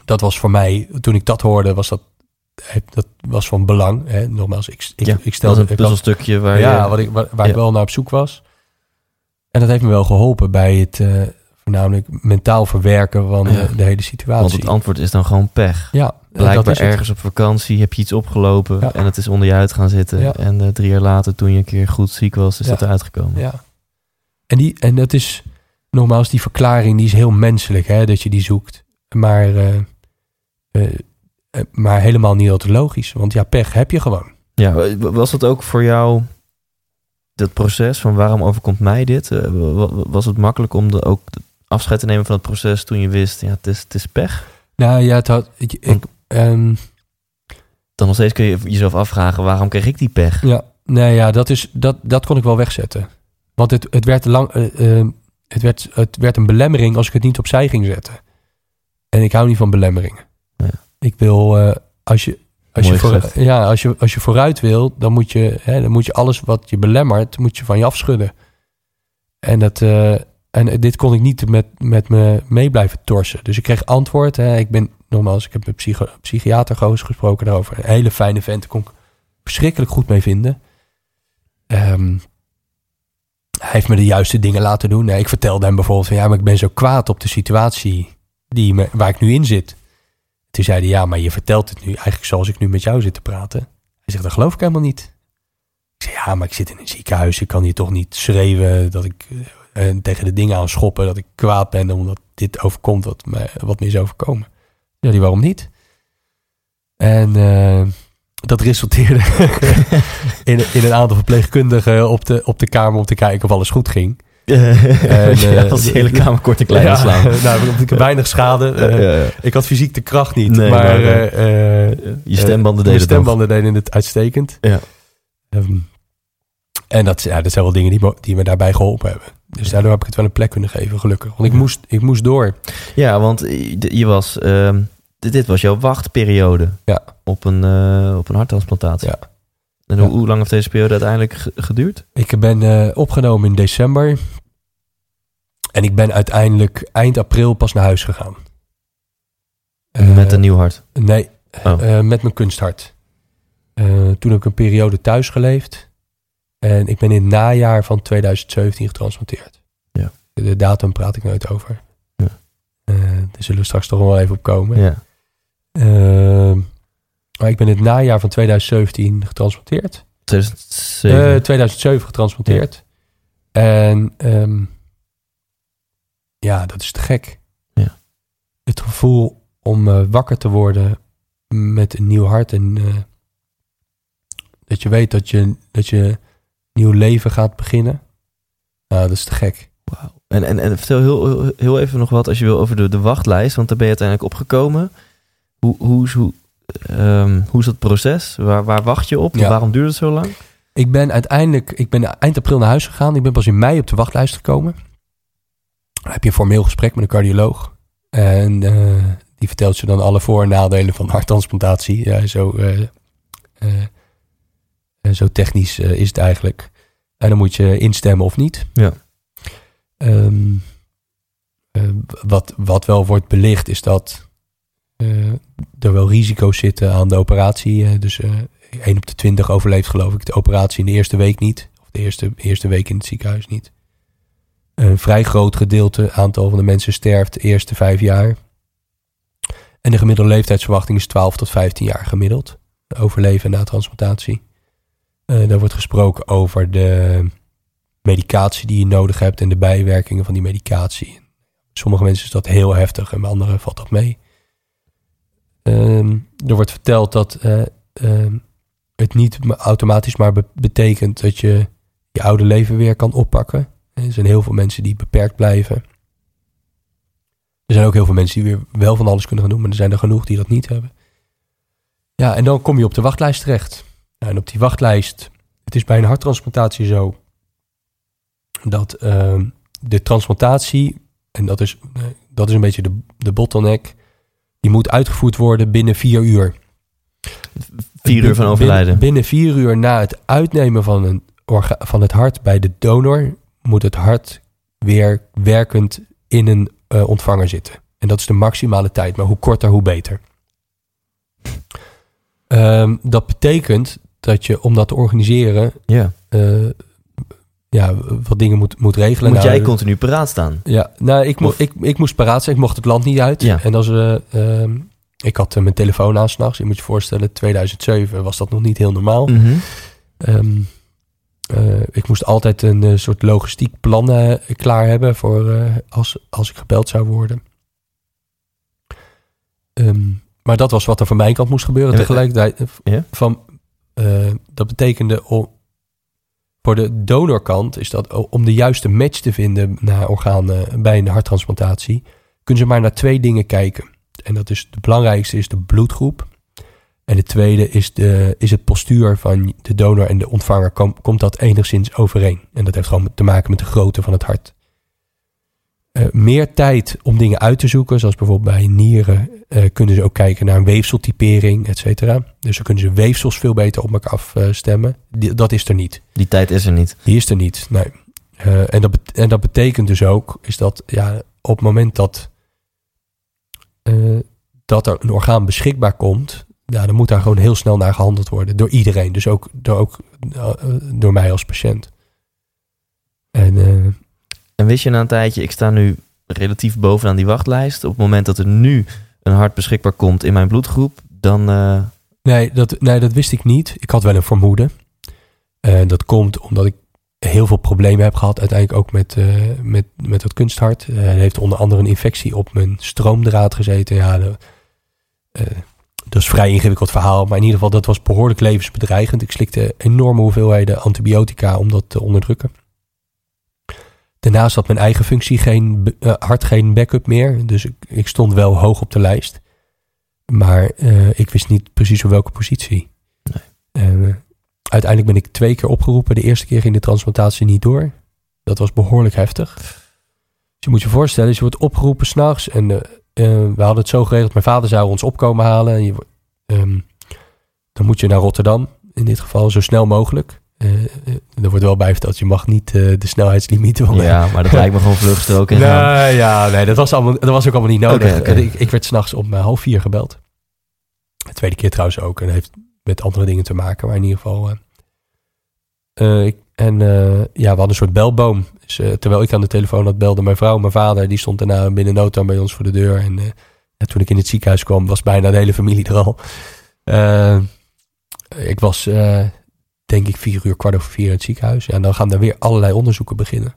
dat was voor mij, toen ik dat hoorde, was dat, eh, dat was van belang. Hè? Nogmaals, ik, ik, ja, ik stelde een puzzelstukje waar ja, je... wat ik, waar, waar ja. ik wel naar op zoek was. En dat heeft me wel geholpen bij het eh, voornamelijk mentaal verwerken van de, de hele situatie. Want het antwoord is dan gewoon pech. ja, Blijkbaar ergens op vakantie heb je iets opgelopen Ja. en het is onder je uit gaan zitten. Ja. En eh, drie jaar later, toen je een keer goed ziek was, is Ja. dat eruit gekomen. Ja. En, die, en dat is, nogmaals, die verklaring die is heel menselijk, hè, dat je die zoekt. Maar, eh, eh, maar helemaal niet altijd logisch. Want ja, pech heb je gewoon. Ja, was dat ook voor jou dat proces van waarom overkomt mij dit? Wa- wa- Was het makkelijk om de, ook afscheid te nemen van het proces toen je wist, ja, het is, het is pech? Nou ja, het had, ik, ik, ehm, Dan nog steeds kun je jezelf afvragen, waarom kreeg ik die pech? ja, nee, ja dat, is, dat, dat kon ik wel wegzetten. Want het, het, werd lang, eh, eh, het, werd, het werd een belemmering als ik het niet opzij ging zetten. En ik hou niet van belemmeringen. Ja. Ik wil, eh, als je, als je, voor, ja, als, je, als je vooruit wil, dan moet je, hè, dan moet je alles wat je belemmert, moet je van je afschudden. En, dat, eh, en dit kon ik niet met, met me mee blijven torsen. Dus ik kreeg antwoord. Hè. Ik ben, nogmaals, ik heb met psycho, psychiater goos gesproken daarover. Een hele fijne vent, daar kon ik verschrikkelijk goed mee vinden. Ehm, hij heeft me de juiste dingen laten doen. Nee, ik vertelde hem bijvoorbeeld van ja, maar ik ben zo kwaad op de situatie die me, waar ik nu in zit. Toen zei hij ja, maar je vertelt het nu eigenlijk zoals ik nu met jou zit te praten. Hij zegt, dat geloof ik helemaal niet. Ik zeg, ja, maar ik zit in een ziekenhuis. Ik kan hier toch niet schreeuwen dat ik eh, tegen de dingen aan schoppen. Dat ik kwaad ben omdat dit overkomt wat me, wat me is overkomen. Ja, die waarom niet? En eh, dat resulteerde in, in een aantal verpleegkundigen op de, op de kamer om te kijken of alles goed ging. En, eh, ja, als die hele kamer kort en klein Ja, slaan. nou, ik heb weinig schade. Eh, Ja, ja. Ik had fysiek de kracht niet, Nee, maar, eh, eh, Je stembanden de deden het stembanden deden het uitstekend. Ja. Ehm, en dat, ja, dat zijn wel dingen die, me- die me daarbij geholpen hebben. Dus daardoor heb ik het wel een plek kunnen geven, gelukkig. Want ik moest, ik moest door. Ja, want je was, ehm, dit, was jouw wachtperiode Ja. op, een, eh, op een harttransplantatie. Ja. En Ja. hoe, lang heeft deze periode uiteindelijk ge- geduurd? Ik ben eh, opgenomen in december. En ik ben uiteindelijk eind april pas naar huis gegaan. Met Eh, een nieuw hart. Nee, Oh. met mijn kunsthart. Toen heb ik een periode thuis geleefd. En ik ben in het najaar van 2017 getransplanteerd. Ja. De datum praat ik nooit over. Ja. Eh, daar zullen we straks toch wel even op komen. Ja. Eh, maar ik ben in het najaar van 2017 getransplanteerd. 2007. Eh, 2007 getransplanteerd. En ehm, ja, dat is te gek. Ja. Het gevoel om eh, wakker te worden met een nieuw hart en eh, dat je weet dat je, dat je nieuw leven gaat beginnen. Nou, dat is te gek. Wauw. En, en, en vertel heel, heel, heel even nog wat als je wil over de, de wachtlijst, want daar ben je uiteindelijk opgekomen. Hoe, hoe, is- hoe, ehm, hoe is dat proces? Waar, waar wacht je op? Ja. Waarom duurt het zo lang? Ik ben uiteindelijk, ik ben eind april naar huis gegaan. Ik ben pas in mei op de wachtlijst gekomen. Dan heb je een formeel gesprek met een cardioloog. En eh, die vertelt je dan alle voor- en nadelen van harttransplantatie. Ja, zo, eh, zo technisch eh, is het eigenlijk. En dan moet je instemmen of niet. Ja. Ehm, eh, wat, wat wel wordt belicht is dat eh, er wel risico's zitten aan de operatie. dus eh 1 op de 20 overleeft geloof ik de operatie in de eerste week niet. Of de eerste, eerste week in het ziekenhuis niet. Een vrij groot gedeelte, aantal van de mensen sterft de eerste vijf jaar. En de gemiddelde leeftijdsverwachting is 12 tot 15 jaar gemiddeld. Overleven na transplantatie. Eh daar wordt gesproken over de medicatie die je nodig hebt en de bijwerkingen van die medicatie. Sommige mensen is dat heel heftig en bij anderen valt dat mee. Ehm, er wordt verteld dat eh, ehm, het niet ma- automatisch maar be- betekent dat je je oude leven weer kan oppakken. Er zijn heel veel mensen die beperkt blijven. Er zijn ook heel veel mensen die weer wel van alles kunnen gaan doen, maar er zijn er genoeg die dat niet hebben. Ja, en dan kom je op de wachtlijst terecht. Ja, en op die wachtlijst, het is bij een harttransplantatie zo dat ehm, de transplantatie, en dat is, eh, dat is een beetje de, de bottleneck, die moet uitgevoerd worden binnen vier uur. Vier uur van overlijden. Binnen vier uur na het uitnemen van, een orga- van het hart bij de donor, moet het hart weer werkend in een eh, ontvanger zitten. En dat is de maximale tijd, maar hoe korter, hoe beter. Ehm, dat betekent dat je, om dat te organiseren, Ja. eh, ja, wat dingen moet, moet regelen. Moet Nou, jij continu paraat staan? ja, nou, ik, mo ik, ik moest paraat zijn. Ik mocht het land niet uit. Ja. En als ehm, ik had eh, mijn telefoon aan s'nachts. Je moet je voorstellen, 2007 was dat nog niet heel normaal. Mhm. Ehm, eh, ik moest altijd een soort logistiek plan klaar hebben voor als, als ik gebeld zou worden. Ehm, maar dat was wat er van mijn kant moest gebeuren tegelijkertijd. Ja? Van, eh, dat betekende om, voor de donorkant is dat om de juiste match te vinden naar organen bij een harttransplantatie, kunnen ze maar naar twee dingen kijken. En dat is de belangrijkste is de bloedgroep. En de tweede is, de, is het postuur van de donor en de ontvanger. Kom, komt dat enigszins overeen? En dat heeft gewoon te maken met de grootte van het hart. Eh, meer tijd om dingen uit te zoeken, zoals bijvoorbeeld bij nieren, eh, kunnen ze ook kijken naar een weefseltypering, et cetera. Dus dan kunnen ze weefsels veel beter op elkaar afstemmen. Die- Dat is er niet. Die tijd is er niet. Die is er niet, nee. Eh, en, dat en dat betekent dus ook, is dat ja, op het moment dat, dat er een orgaan beschikbaar komt, ja, dan moet daar gewoon heel snel naar gehandeld worden. Door iedereen, dus ook door, ook, door mij als patiënt. En En wist je na een tijdje, ik sta nu relatief bovenaan die wachtlijst. Op het moment dat er nu een hart beschikbaar komt in mijn bloedgroep, dan, eh, Nee dat, nee, dat wist ik niet. Ik had wel een vermoeden. En dat komt omdat ik heel veel problemen heb gehad. Uiteindelijk ook met, eh, met, met dat kunsthart. Uh, heeft onder andere een infectie op mijn stroomdraad gezeten. Ja, uh, dat is vrij ingewikkeld verhaal. Maar in ieder geval, dat was behoorlijk levensbedreigend. Ik slikte enorme hoeveelheden antibiotica om dat te onderdrukken. Daarnaast had mijn eigen functie geen, hart geen backup meer. Dus ik, ik stond wel hoog op de lijst. Maar ik wist niet precies op welke positie. Nee uiteindelijk ben ik twee keer opgeroepen. De eerste keer ging de transplantatie niet door. Dat was behoorlijk heftig. Dus je moet je voorstellen, je wordt opgeroepen s'nachts. En uh, we hadden het zo geregeld, mijn vader zou ons opkomen halen. En je, um, dan moet je naar Rotterdam, in dit geval zo snel mogelijk. Uh, er wordt wel bij verteld, je mag niet de snelheidslimieten. Ja, maar dat lijkt me gewoon vluchtstrook. nee, ja, nee, dat was, allemaal, dat was ook allemaal niet nodig. Okay, okay. Ik, ik, werd s'nachts om half vier gebeld. De tweede keer trouwens ook. En heeft met andere dingen te maken. Maar in ieder geval. Ik, en ja, we hadden een soort belboom. Dus, terwijl ik aan de telefoon had, belde mijn vrouw, mijn vader. Die stond daarna binnen nood bij ons voor de deur. En ja, toen ik in het ziekenhuis kwam, was bijna de hele familie er al. ik was, denk ik, vier uur, kwart over vier in het ziekenhuis. Ja, en dan gaan er weer allerlei onderzoeken beginnen.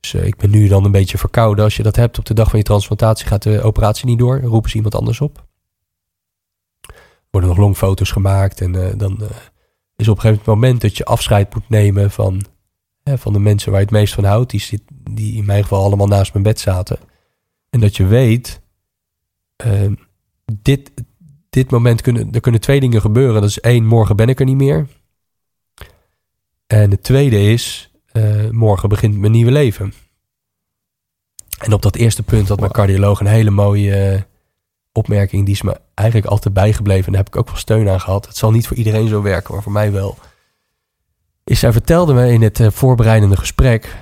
Dus ik ben nu dan een beetje verkouden. Als je dat hebt op de dag van je transplantatie, gaat de operatie niet door. Roepen ze iemand anders op worden nog longfoto's gemaakt. En uh, dan uh, is op een gegeven moment dat je afscheid moet nemen van, van de mensen waar je het meest van houdt. Die, zit, die in mijn geval allemaal naast mijn bed zaten. En dat je weet, ehm, dit, dit moment kunnen, er kunnen twee dingen gebeuren. Dat is één, morgen ben ik er niet meer. En het tweede is, morgen begint mijn nieuwe leven. En op dat eerste punt had mijn cardioloog een hele mooie opmerking die is me eigenlijk altijd bijgebleven. En daar heb ik ook wel steun aan gehad. Het zal niet voor iedereen zo werken, maar voor mij wel. Is zij vertelde me in het uh, voorbereidende gesprek.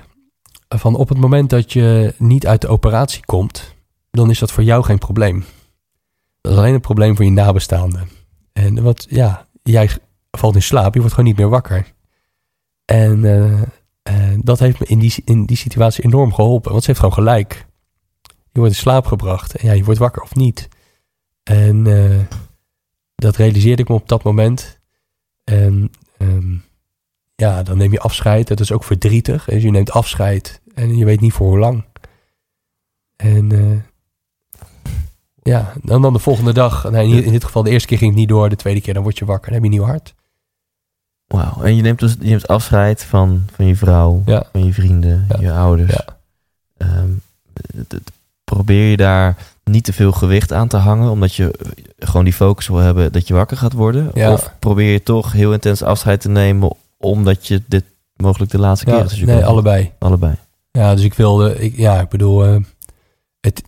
van op het moment dat je niet uit de operatie komt. dan is dat voor jou geen probleem. Dat is alleen een probleem voor je nabestaanden. En wat, ja, jij valt in slaap, je wordt gewoon niet meer wakker. En uh, uh, dat heeft me in die, in die situatie enorm geholpen. Want ze heeft gewoon gelijk. Je wordt in slaap gebracht en ja, je wordt wakker of niet. En uh, dat realiseerde ik me op dat moment. En um, ja, dan neem je afscheid. Dat is ook verdrietig. Dus je neemt afscheid en je weet niet voor hoe lang. En ja, dan, dan de volgende dag. In dit geval de eerste keer ging het niet door. De tweede keer dan word je wakker. Dan heb je nieuw hart. Wauw. En je neemt dus je neemt afscheid van, van je vrouw, ja. van je vrienden, ja. je ouders. Ja. Um, probeer je daar niet te veel gewicht aan te hangen, omdat je gewoon die focus wil hebben dat je wakker gaat worden? Of probeer je toch heel intens afscheid te nemen, omdat je dit mogelijk de laatste keer is? nee, allebei. Allebei. Ja, dus ik wilde, ik, ja, ik bedoel, uh, het,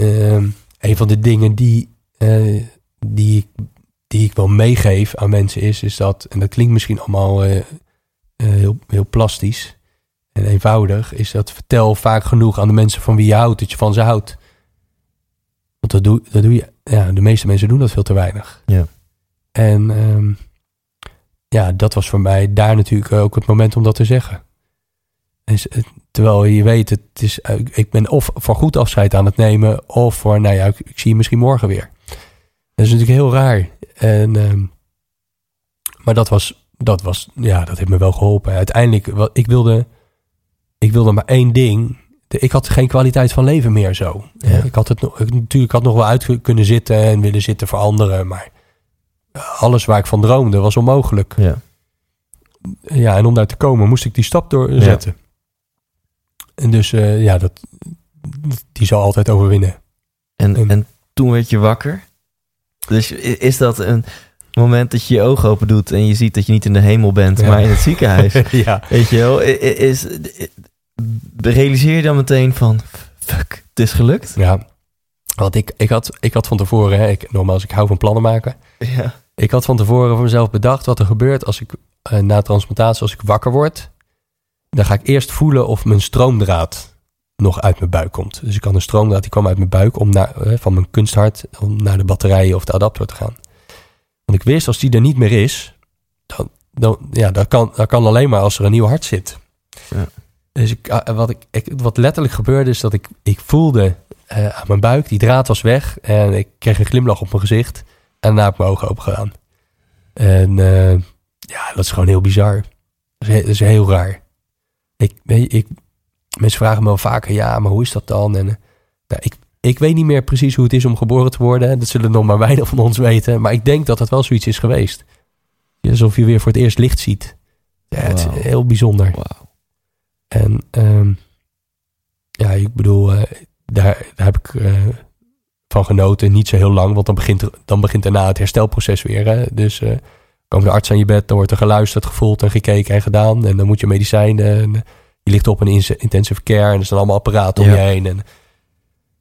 uh, een van de dingen die, uh, die, die ik wel meegeef aan mensen is, is dat, en dat klinkt misschien allemaal heel, heel plastisch, en eenvoudig is dat vertel vaak genoeg aan de mensen van wie je houdt dat je van ze houdt. Want dat doe, dat doe je, ja, de meeste mensen doen dat veel te weinig. Ja. En um, ja, dat was voor mij daar natuurlijk ook het moment om dat te zeggen. En, terwijl je weet, het is, ik ben of voor goed afscheid aan het nemen, of voor, nou ja, ik, ik zie je misschien morgen weer. Dat is natuurlijk heel raar. En, um, maar dat was, dat was, ja, dat heeft me wel geholpen. Uiteindelijk, wat, ik wilde ik wilde maar één ding. Ik had geen kwaliteit van leven meer zo. Ja. Ik had het natuurlijk had nog wel uit kunnen zitten en willen zitten voor anderen, maar alles waar ik van droomde was onmogelijk. Ja, ja en om daar te komen moest ik die stap doorzetten. Ja. En dus uh, ja, dat, die zal altijd overwinnen. En, en, en toen werd je wakker. Dus is dat een moment dat je je ogen open doet en je ziet dat je niet in de hemel bent, maar in het ziekenhuis. ja. Weet je wel, is, realiseer je dan meteen van, fuck, het is gelukt? Ja, want ik, ik, had, ik had van tevoren, hè, ik, nogmaals, ik hou van plannen maken. Ja. Ik had van tevoren voor mezelf bedacht wat er gebeurt als ik uh, na transplantatie, als ik wakker word. Dan ga ik eerst voelen of mijn stroomdraad nog uit mijn buik komt. Dus ik had een stroomdraad die kwam uit mijn buik om naar, uh, van mijn kunsthart om naar de batterijen of de adapter te gaan. Want ik wist, als die er niet meer is, dan, dan ja, dat kan, dat kan alleen maar als er een nieuw hart zit. Ja. Dus ik, ah, wat, ik, ik, wat letterlijk gebeurde is dat ik, ik voelde uh, aan mijn buik, die draad was weg en ik kreeg een glimlach op mijn gezicht. daarna heb ik mijn ogen open gedaan. En eh, ja, dat is gewoon heel bizar. Dat is, he- dat is heel raar. Ik, ik, mensen vragen me wel vaker, ja, maar hoe is dat dan? En, eh, nou, ik, ik weet niet meer precies hoe het is om geboren te worden. Dat zullen nog maar weinig van ons weten. Maar ik denk dat dat wel zoiets is geweest. Alsof je weer voor het eerst licht ziet. Ja, het is heel bijzonder. En ehm, ja, ik bedoel, eh, daar, daar heb ik eh, van genoten. Niet zo heel lang, want dan begint, dan begint daarna het herstelproces weer. Hè? Dus eh komen de arts aan je bed, dan wordt er geluisterd, gevoeld en gekeken en gedaan. En dan moet je medicijnen. Je ligt op een intensive care en er staan allemaal apparaten om Ja. je heen. En,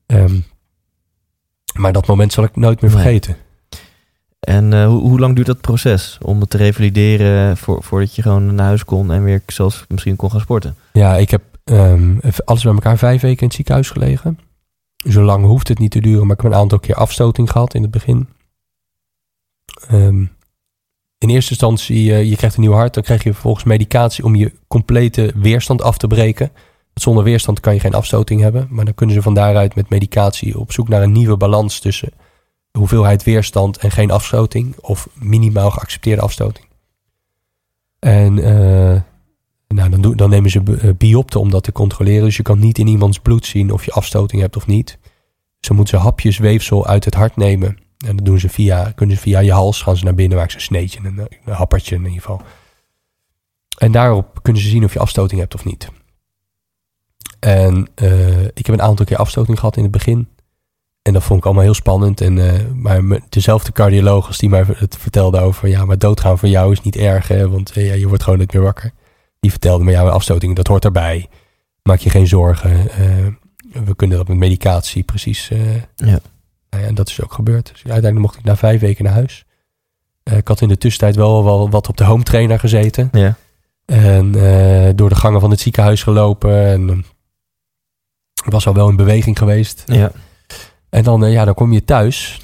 ehm, maar dat moment zal ik nooit meer Nee. vergeten. En eh, hoe, hoe lang duurt dat proces om het te revalideren voor, voordat je gewoon naar huis kon en weer zelfs misschien kon gaan sporten? Ja, ik heb even alles bij elkaar vijf weken in het ziekenhuis gelegen. Zo lang hoeft het niet te duren, maar ik heb een aantal keer afstoting gehad in het begin. Ehm, in eerste instantie, eh, je krijgt een nieuw hart, dan krijg je vervolgens medicatie om je complete weerstand af te breken. Want zonder weerstand kan je geen afstoting hebben, maar dan kunnen ze van daaruit met medicatie op zoek naar een nieuwe balans tussen hoeveelheid weerstand en geen afstoting, of minimaal geaccepteerde afstoting. En eh, nou, dan, dan nemen ze eh, biopten om dat te controleren. Dus je kan niet in iemands bloed zien of je afstoting hebt of niet. Dus dan moeten ze hapjes weefsel uit het hart nemen. En dat doen ze via, kunnen ze via je hals, gaan ze naar binnen, maken ze een sneetje, een, een happertje in ieder geval. En daarop kunnen ze zien of je afstoting hebt of niet. En eh, ik heb een aantal keer afstoting gehad in het begin. En dat vond ik allemaal heel spannend. En, eh, maar dezelfde cardioloog als die mij het vertelde over... ja, maar doodgaan voor jou is niet erg, hè, want eh, ja, je wordt gewoon niet meer wakker. Die vertelde me, ja, afstoting, dat hoort erbij. Maak je geen zorgen. we kunnen dat met medicatie precies... Ja. Nou ja, en dat is ook gebeurd. Dus uiteindelijk mocht ik na vijf weken naar huis. Eh, ik had in de tussentijd wel, wel wat op de home trainer gezeten. Ja. En eh, door de gangen van het ziekenhuis gelopen. En eh, was al wel in beweging geweest. Ja. En dan, eh, ja, dan kom je thuis.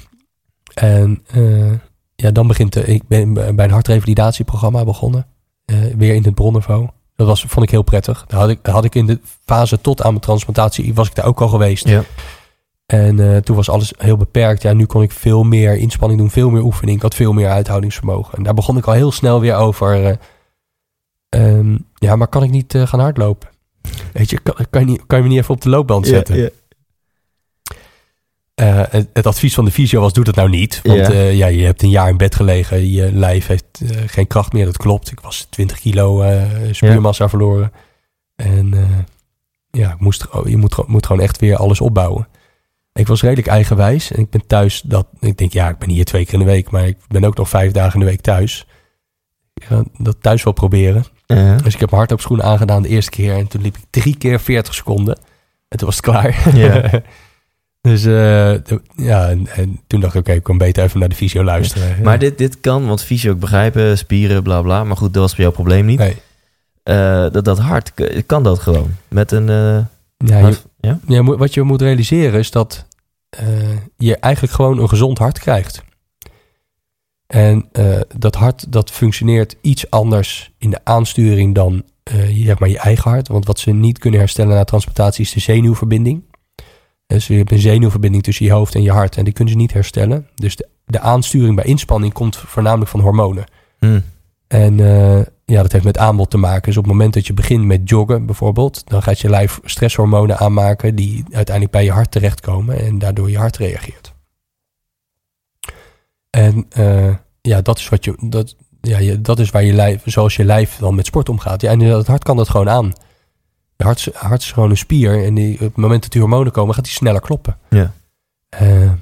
En eh, ja, dan begint... de- ik ben bij een hartrevalidatieprogramma begonnen. Eh, weer in het Bronnenvo. Dat was, vond ik heel prettig. Daar had ik, had ik in de fase tot aan mijn transplantatie... was ik daar ook al geweest. Ja. En eh, toen was alles heel beperkt. Ja, nu kon ik veel meer inspanning doen, veel meer oefening. Ik had veel meer uithoudingsvermogen. En daar begon ik al heel snel weer over. eh, ehm, ja, maar kan ik niet eh, gaan hardlopen? Weet je, kan, kan, je niet, kan je me niet even op de loopband zetten? Het, het advies van de fysio was, doe dat nou niet. Want Ja. je hebt een jaar in bed gelegen. Je lijf heeft geen kracht meer. Dat klopt. Ik was 20 kilo spiermassa verloren. En ja, ik moest, gewoon- je moet gewoon echt weer alles opbouwen. Ik was redelijk eigenwijs. En ik ben thuis dat... Ik denk, ja, ik ben hier twee keer in de week. Maar ik ben ook nog vijf dagen in de week thuis. Ik ga dat thuis wel proberen. Ja. Dus ik heb mijn hardloopschoenen aangedaan de eerste keer. En toen liep ik drie keer 40 seconden. En toen was het klaar. Ja. dus eh, ja, en, en toen dacht ik, oké, ik kan beter even naar de fysio luisteren. Maar dit, dit kan, want fysio ook begrijpen, spieren, bla bla. Maar goed, dat was bij jouw probleem niet. Nee. Eh, dat, dat hart, k- kan dat gewoon? Met een... eh, Ja, je, ja? ja, wat je moet realiseren is dat eh, je eigenlijk gewoon een gezond hart krijgt. En eh, dat hart dat functioneert iets anders in de aansturing dan je, zeg maar, je eigen hart. Want wat ze niet kunnen herstellen na transplantatie is de zenuwverbinding. Dus je hebt een zenuwverbinding tussen je hoofd en je hart en die kunnen ze niet herstellen. Dus de, de aansturing bij inspanning komt voornamelijk van hormonen. Hm. En ja, dat heeft met aanbod te maken. Dus op het moment dat je begint met joggen bijvoorbeeld, dan gaat je lijf stresshormonen aanmaken die uiteindelijk bij je hart terechtkomen en daardoor je hart reageert. En eh, ja, dat is wat je, dat, ja, je, dat is waar je lijf, zoals je lijf dan met sport omgaat. Ja, en het hart kan dat gewoon aan. Het hart, is- hart is gewoon een spier en die, op het moment dat die hormonen komen, gaat die sneller kloppen. Ja. Eh,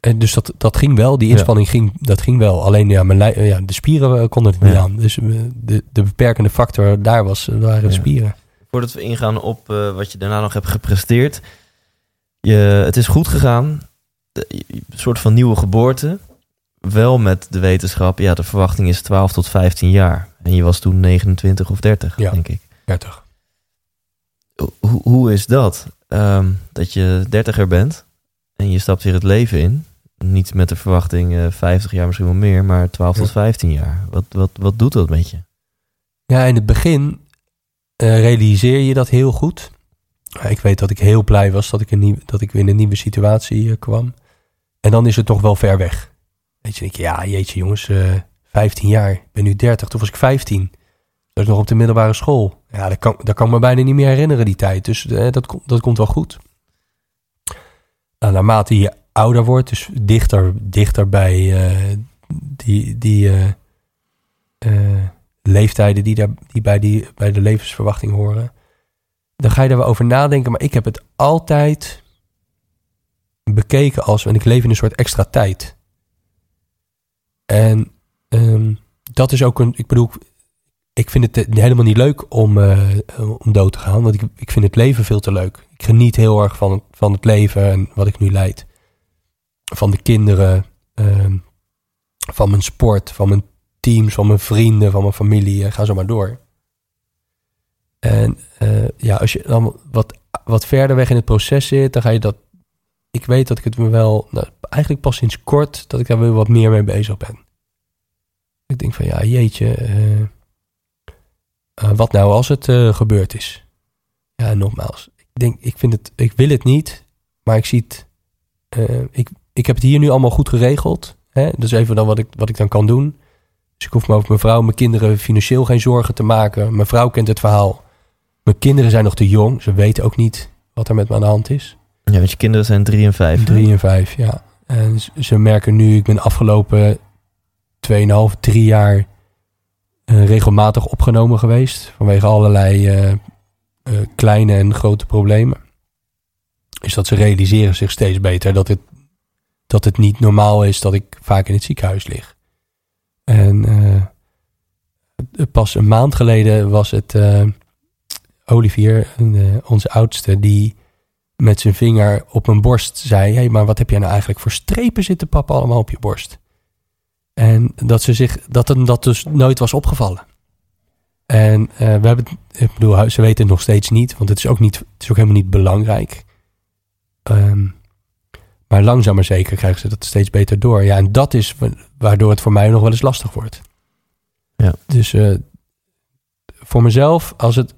en dus dat, dat ging wel, die Ja. inspanning ging, dat ging wel. Alleen ja, mijn lij- ja, de spieren eh, konden het niet Ja. aan. Dus eh, de, de beperkende factor daar was, eh, waren de spieren. Voordat we ingaan op eh, wat je daarna nog hebt gepresteerd. Je, het is goed gegaan. De- een soort van nieuwe geboorte. Wel met de wetenschap, ja, de verwachting is 12 tot 15 jaar. En je was toen 29 of 30, Ja. denk ik. 30. Hoe, hoe is dat? Ehm, dat je dertiger bent en je stapt weer het leven in. Niet met de verwachting eh 50 jaar, misschien wel meer, maar 12 tot Ja. 15 jaar. Wat, wat, wat doet dat met je? Ja, in het begin eh, realiseer je dat heel goed. Ik weet dat ik heel blij was dat ik, een nieuw, dat ik weer in een nieuwe situatie eh, kwam. En dan is het toch wel ver weg. Weet je, denk je, ja, jeetje jongens, eh 15 jaar. Ik ben nu 30, toen was ik 15. Dat is nog op de middelbare school. Ja, dat kan, dat kan ik me bijna niet meer herinneren, die tijd. Dus dat, komt- dat komt wel goed. Nou, naarmate je ouder wordt, dus dichter, dichter bij eh, die, die eh, eh, leeftijden die, daar, die, bij die bij de levensverwachting horen, dan ga je daar wel over nadenken. Maar ik heb het altijd bekeken als, en ik leef in een soort extra tijd. En ehm, dat is ook een, ik bedoel, ik vind het helemaal niet leuk om, om dood te gaan, want ik, ik vind het leven veel te leuk. Ik geniet heel erg van, van het leven en wat ik nu leid. Van de kinderen, ehm, van mijn sport, van mijn teams, van mijn vrienden, van mijn familie. eh, Ga zo maar door. En eh, ja, als je dan wat, wat verder weg in het proces zit, dan ga je dat. Ik weet dat ik het me wel, nou, eigenlijk pas sinds kort, dat ik daar weer wat meer mee bezig ben. Ik denk van ja, jeetje, eh, wat nou als het gebeurd is? Ja, nogmaals, ik denk, ik vind het, ik wil het niet, maar ik zie het, ik, ik heb het hier nu allemaal goed geregeld. Hè? Dat is even dan wat ik, wat ik dan kan doen. Dus ik hoef me over mijn vrouw, mijn kinderen financieel geen zorgen te maken. Mijn vrouw kent het verhaal. Mijn kinderen zijn nog te jong. Ze weten ook niet wat er met me aan de hand is. Ja, want je kinderen zijn drie en vijf. hè? Drie en vijf, ja. En ze merken nu, ik ben afgelopen 2,5, drie jaar eh, regelmatig opgenomen geweest. Vanwege allerlei eh, eh, kleine en grote problemen. Is dat ze realiseren zich steeds beter dat het, dat het niet normaal is dat ik vaak in het ziekenhuis lig. En eh, pas een maand geleden was het eh, Olivier, eh, onze oudste, die met zijn vinger op mijn borst zei: Hé, hey, maar wat heb jij nou eigenlijk voor strepen zitten, papa, allemaal op je borst? En dat ze zich, dat hem dat dus nooit was opgevallen. En we hebben, ik bedoel, ze weten het nog steeds niet, want het is ook, niet, het is ook helemaal niet belangrijk. Ehm, maar langzaam maar zeker krijgen ze dat steeds beter door. Ja, en dat is wa- waardoor het voor mij nog wel eens lastig wordt. Ja. Dus eh, voor mezelf, als, het,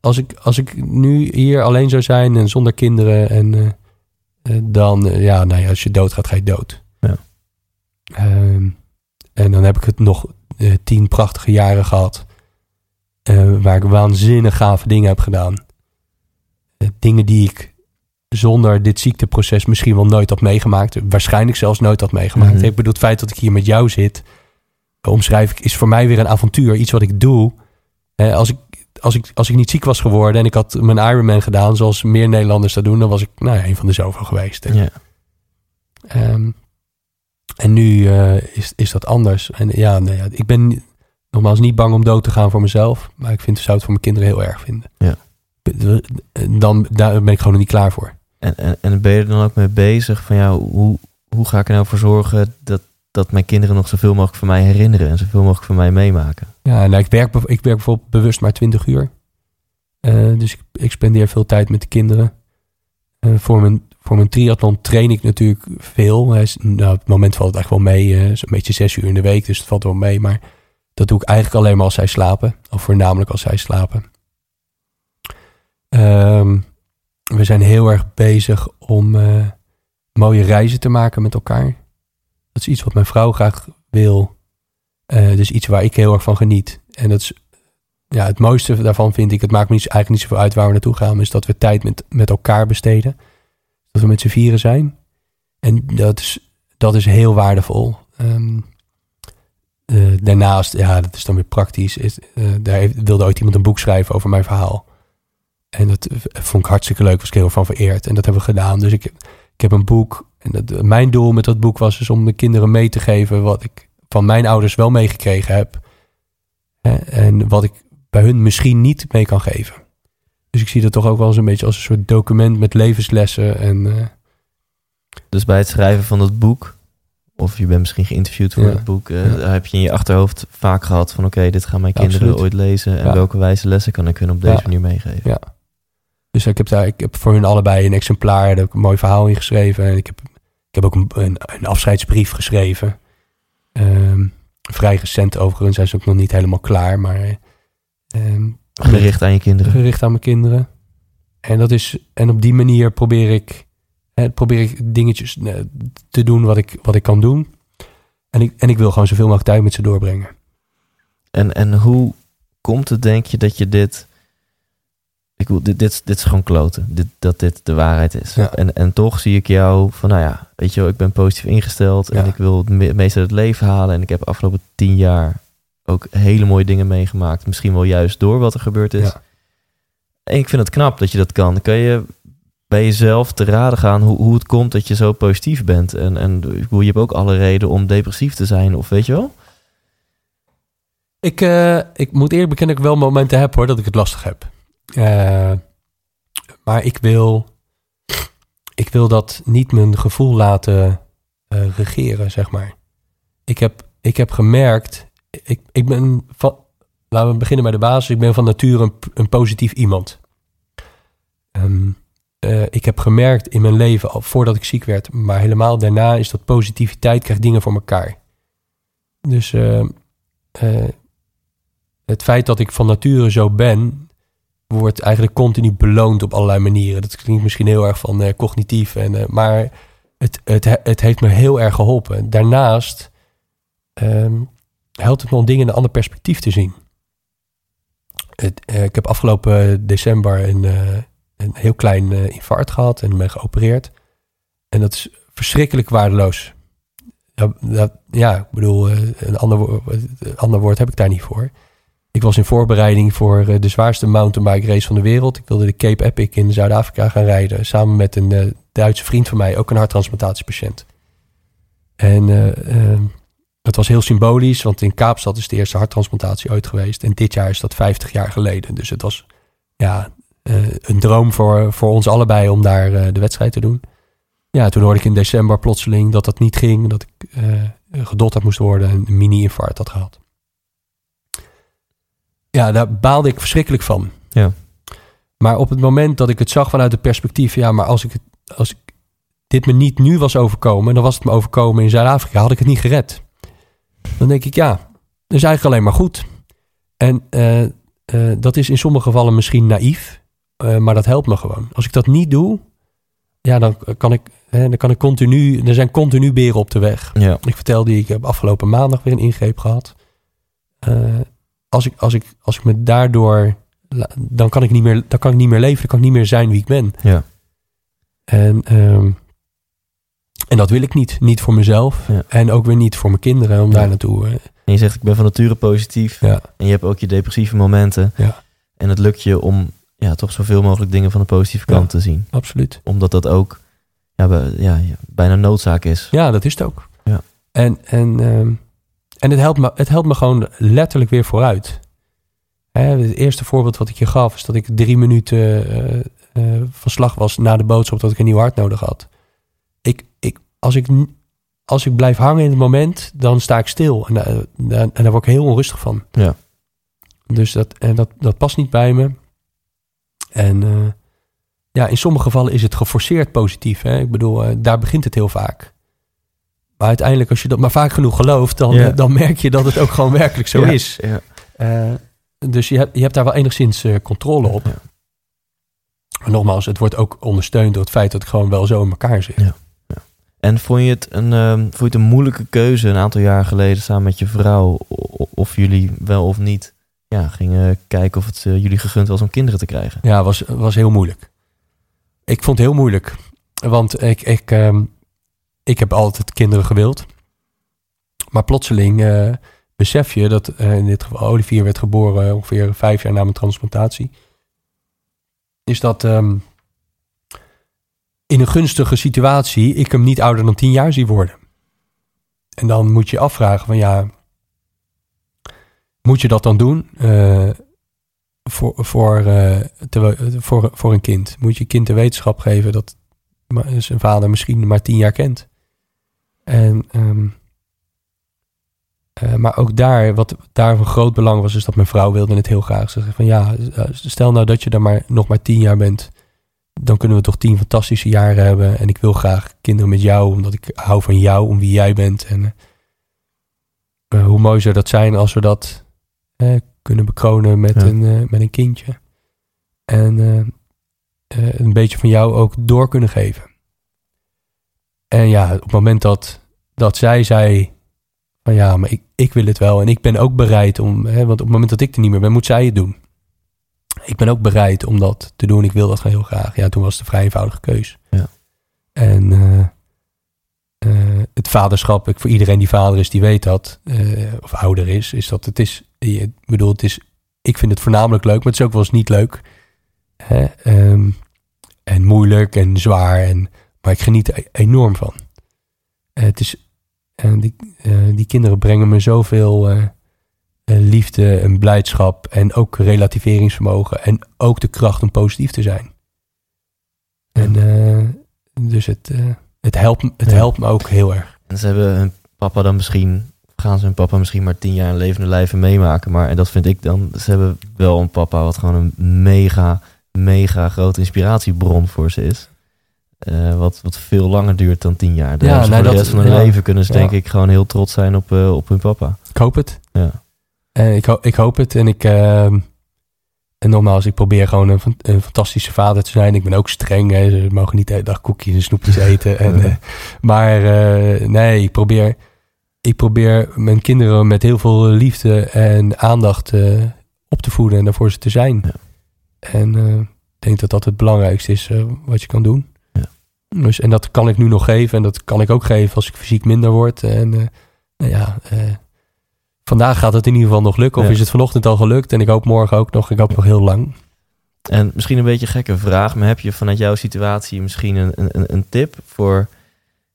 als, ik, als ik nu hier alleen zou zijn en zonder kinderen, en, eh, eh, dan, ja, nou ja, als je doodgaat, ga je dood. Ja. Ehm, en dan heb ik het nog tien prachtige jaren gehad, eh, waar ik waanzinnig gave dingen heb gedaan. Dingen die ik zonder dit ziekteproces misschien wel nooit had meegemaakt. Waarschijnlijk zelfs nooit had meegemaakt. Mhm. Ik bedoel, het feit dat ik hier met jou zit, omschrijf ik, is voor mij weer een avontuur. Iets wat ik doe. Eh, als, ik, als, ik, als ik niet ziek was geworden en ik had mijn Ironman gedaan, zoals meer Nederlanders dat doen, dan was ik nou ja, een van de zoveel geweest. hè. Ja. Ehm, en nu eh, is, is dat anders. En ja, nee, ja, ik ben nogmaals niet bang om dood te gaan voor mezelf, maar ik vind, zou het voor mijn kinderen heel erg vinden. Ja. Dan daar ben ik gewoon nog niet klaar voor. En, en, en ben je er dan ook mee bezig van ja, hoe, hoe ga ik er nou voor zorgen dat, dat mijn kinderen nog zoveel mogelijk van mij herinneren en zoveel mogelijk van mij meemaken? Ja, nou, ik, werk, ik werk bijvoorbeeld bewust maar 20 uur. Eh, dus ik, spendeer veel tijd met de kinderen. Eh, voor, mijn, voor mijn triathlon train ik natuurlijk veel. Is, nou, op het moment valt het echt wel mee. eh, Zo'n beetje zes uur in de week, dus het valt wel mee. Maar dat doe ik eigenlijk alleen maar als zij slapen. Of voornamelijk als zij slapen. Ehm, we zijn heel erg bezig om eh, mooie reizen te maken met elkaar. Dat is iets wat mijn vrouw graag wil. Eh, dus iets waar ik heel erg van geniet. En dat is, ja, het mooiste daarvan vind ik, het maakt me niet, eigenlijk niet zoveel uit waar we naartoe gaan, is dat we tijd met, met elkaar besteden. Dat we met z'n vieren zijn. En dat is, dat is heel waardevol. Ehm, eh, daarnaast, ja, dat is dan weer praktisch. Is, daar heeft- wilde ooit iemand een boek schrijven over mijn verhaal. En dat vond ik hartstikke leuk, was ik heel van vereerd. En dat hebben we gedaan. Dus ik, ik heb een boek. En dat, mijn doel met dat boek was dus om de kinderen mee te geven wat ik van mijn ouders wel meegekregen heb. Hè, en wat ik bij hun misschien niet mee kan geven. Dus ik zie dat toch ook wel eens een beetje als een soort document met levenslessen. En eh, Dus bij het schrijven van dat boek, of je bent misschien geïnterviewd voor Ja. het boek, eh, Ja. heb je in je achterhoofd vaak gehad van oké, dit gaan mijn kinderen Absoluut. ooit lezen en Ja. welke wijze lessen kan ik hun op deze manier meegeven. Ja. Dus ik heb, daar, ik heb voor hun allebei een exemplaar, daar heb ik een mooi verhaal in geschreven. En ik heb, ik heb ook een, een, een afscheidsbrief geschreven. Ehm, vrij recent overigens, hij is ook nog niet helemaal klaar, maar ehm, Gericht aan je kinderen. gericht aan mijn kinderen. En, dat is, en op die manier probeer ik, hè, probeer ik dingetjes eh, te doen wat ik, wat ik kan doen. En ik, en ik wil gewoon zoveel mogelijk tijd met ze doorbrengen. En, en hoe komt het, denk je, dat je dit... Ik wil, dit, dit, dit is gewoon kloten. Dit, dat dit de waarheid is. Ja. En, en toch zie ik jou van, nou ja, weet je wel, ik ben positief ingesteld. En Ja. ik wil het me- meest uit het leven halen. En ik heb afgelopen tien jaar ook hele mooie dingen meegemaakt. Misschien wel juist door wat er gebeurd is. Ja. En ik vind het knap dat je dat kan. Kan je bij jezelf te raden gaan hoe, hoe het komt dat je zo positief bent? En, en je hebt ook alle reden om depressief te zijn, of weet je wel? Ik, eh, ik moet eerlijk bekennen dat ik wel momenten heb hoor, dat ik het lastig heb. Eh, maar ik wil, ik wil dat niet mijn gevoel laten eh, regeren, zeg maar. Ik heb, ik heb gemerkt, ik, ik ben van, laten we beginnen bij de basis. Ik ben van nature een, een positief iemand. Ehm, eh, ik heb gemerkt in mijn leven, al voordat ik ziek werd, maar helemaal daarna, is dat positiviteit krijgt dingen voor elkaar. Dus eh, eh, het feit dat ik van nature zo ben, wordt eigenlijk continu beloond op allerlei manieren. Dat klinkt misschien heel erg van eh, cognitief, en, eh, maar het, het, he- het heeft me heel erg geholpen. Daarnaast ehm, helpt het me om dingen in een ander perspectief te zien. Eh, ik heb afgelopen december een, een heel klein infarct gehad en ben geopereerd. En dat is verschrikkelijk waardeloos. Ja, dat, ja ik bedoel, een ander, een ander woord heb ik daar niet voor. Ik was in voorbereiding voor eh, de zwaarste mountainbike race van de wereld. Ik wilde de Cape Epic in Zuid-Afrika gaan rijden. Samen met een eh, Duitse vriend van mij, ook een harttransplantatiepatiënt. En eh, eh, het was heel symbolisch, want in Kaapstad is de eerste harttransplantatie ooit geweest. En dit jaar is dat 50 jaar geleden. Dus het was ja, een droom voor, voor ons allebei om daar de wedstrijd te doen. Ja, toen hoorde ik in december plotseling dat dat niet ging. Dat ik eh gedotterd moest worden en een mini-infarct had gehad. Ja, daar baalde ik verschrikkelijk van. Ja. Maar op het moment dat ik het zag vanuit het perspectief... ja, maar als ik, het, als ik dit me niet nu was overkomen... dan was het me overkomen in Zuid-Afrika... had ik het niet gered. Dan denk ik, ja, dat is eigenlijk alleen maar goed. En eh, eh, dat is in sommige gevallen misschien naïef... eh, maar dat helpt me gewoon. Als ik dat niet doe... ja, dan kan ik, hè, dan kan ik continu... er zijn continu beren op de weg. Ja. Ik vertelde ik heb afgelopen maandag weer een ingreep gehad. Als, ik, als, ik, als ik me daardoor... Dan kan, ik niet meer, dan kan ik niet meer leven. Dan kan ik niet meer zijn wie ik ben. Ja. En, ehm, en dat wil ik niet. Niet voor mezelf. Ja. En ook weer niet voor mijn kinderen. Om Ja. daar naartoe... En je zegt, ik ben van nature positief. Ja. En je hebt ook je depressieve momenten. Ja. En het lukt je om ja, toch zoveel mogelijk dingen van de positieve kant te zien. absoluut. Omdat dat ook ja, ja, bijna noodzaak is. Ja, dat is het ook. Ja. En, en, ehm, en het, helpt me, het helpt me gewoon letterlijk weer vooruit. Hè, het eerste voorbeeld wat ik je gaf is dat ik drie minuten eh, eh, van slag was na de boodschap dat ik een nieuw hart nodig had. Ik, ik, als, ik, als ik blijf hangen in het moment, dan sta ik stil. En, eh, daar- en daar word ik heel onrustig van. Ja. Dus dat, en dat, dat past niet bij me. En ja, in sommige gevallen is het geforceerd positief. Hè? Ik bedoel, daar begint het heel vaak. Maar uiteindelijk, als je dat maar vaak genoeg gelooft, dan, dan merk je dat het ook gewoon werkelijk zo Ja. is. Ja. Eh, dus je hebt, je hebt daar wel enigszins eh, controle op. Ja. Maar nogmaals, het wordt ook ondersteund door het feit dat ik gewoon wel zo in elkaar zit. Ja. En vond je, het een, ehm, vond je het een moeilijke keuze een aantal jaar geleden samen met je vrouw? Of jullie wel of niet ja, gingen kijken of het eh, jullie gegund was om kinderen te krijgen? Ja, was, was heel moeilijk. Ik vond het heel moeilijk. Want ik, ik, ehm, ik heb altijd kinderen gewild. Maar plotseling eh, besef je dat eh, in dit geval Olivier werd geboren ongeveer vijf jaar na mijn transplantatie. Is dat ehm, in een gunstige situatie ik hem niet ouder dan tien jaar zie worden. En dan moet je afvragen van ja, moet je dat dan doen? Eh, voor, voor, voor, voor een kind. Moet je kind de wetenschap geven dat zijn vader misschien maar tien jaar kent. En, ehm, eh, maar ook daar, wat daar van groot belang was, is dat mijn vrouw wilde het heel graag. Ze zei van ja, eh, stel nou dat je er maar nog maar tien jaar bent. Dan kunnen we toch tien fantastische jaren hebben. En ik wil graag kinderen met jou, omdat ik hou van jou, om wie jij bent. En eh, hoe mooi zou dat zijn als we dat kunnen bekronen met, Ja. een, met een kindje. En een beetje van jou ook door kunnen geven. En ja, op het moment dat, dat zij zei van ja, maar ik, ik wil het wel. En ik ben ook bereid om, hè, want op het moment dat ik er niet meer ben, moet zij het doen. Ik ben ook bereid om dat te doen. Ik wil dat heel graag. Ja, toen was het een vrij eenvoudige keus. Ja. En eh, eh, het vaderschap, ik, voor iedereen die vader is, die weet dat, eh, of ouder is, is dat het is, ik bedoel, het is, ik vind het voornamelijk leuk, maar het is ook wel eens niet leuk. Hè? Ehm, en moeilijk en zwaar, en, maar ik geniet er enorm van. Eh, het is, en die, eh, die kinderen brengen me zoveel eh, eh, liefde en blijdschap en ook relativeringsvermogen en ook de kracht om positief te zijn. En eh, dus het, eh, het, helpt, het Ja. helpt me ook heel erg. En ze hebben hun papa dan misschien, gaan ze hun papa misschien maar tien jaar in levende lijven meemaken. Maar, en dat vind ik dan, ze hebben wel een papa wat gewoon een mega, mega grote inspiratiebron voor ze is. Eh, wat, wat veel langer duurt dan tien jaar. Daar Ja, nou, voor de rest van hun ja. leven kunnen ze Ja. denk ik gewoon heel trots zijn op, eh, op hun papa. Ik hoop het. Ja. En ik, ho- ik hoop het. En ik. ehm, en nogmaals, ik probeer gewoon een, een fantastische vader te zijn. Ik ben ook streng. Hè. Ze mogen niet de hele dag koekjes en snoepjes eten. En, eh, maar eh, nee, ik probeer, ik probeer mijn kinderen met heel veel liefde en aandacht eh, op te voeden en daarvoor ze te zijn. Ja. En eh, ik denk dat dat het belangrijkste is eh, wat je kan doen. Dus, en dat kan ik nu nog geven. En dat kan ik ook geven als ik fysiek minder word. En eh, nou ja, eh, vandaag gaat het in ieder geval nog lukken. Of Ja. is het vanochtend al gelukt? En ik hoop morgen ook nog. Ik hoop nog heel lang. En misschien een beetje een gekke vraag, maar heb je vanuit jouw situatie misschien een, een, een tip voor...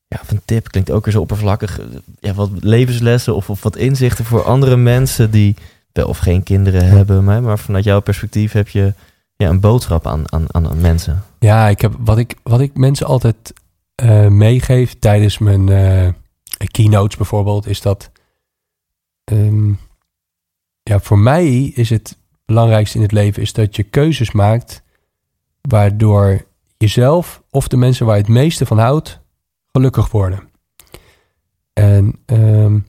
Ja, of een tip klinkt ook weer zo oppervlakkig. Ja, wat levenslessen of, of wat inzichten voor andere mensen die wel of geen kinderen hebben. Maar, maar vanuit jouw perspectief heb je ja, een boodschap aan, aan, aan, aan mensen. Ja, ik heb, wat, ik, wat ik mensen altijd eh, meegeef tijdens mijn eh, keynotes bijvoorbeeld, is dat. ehm, ja, voor mij is het belangrijkste in het leven is dat je keuzes maakt waardoor jezelf of de mensen waar je het meeste van houdt gelukkig worden. En ehm,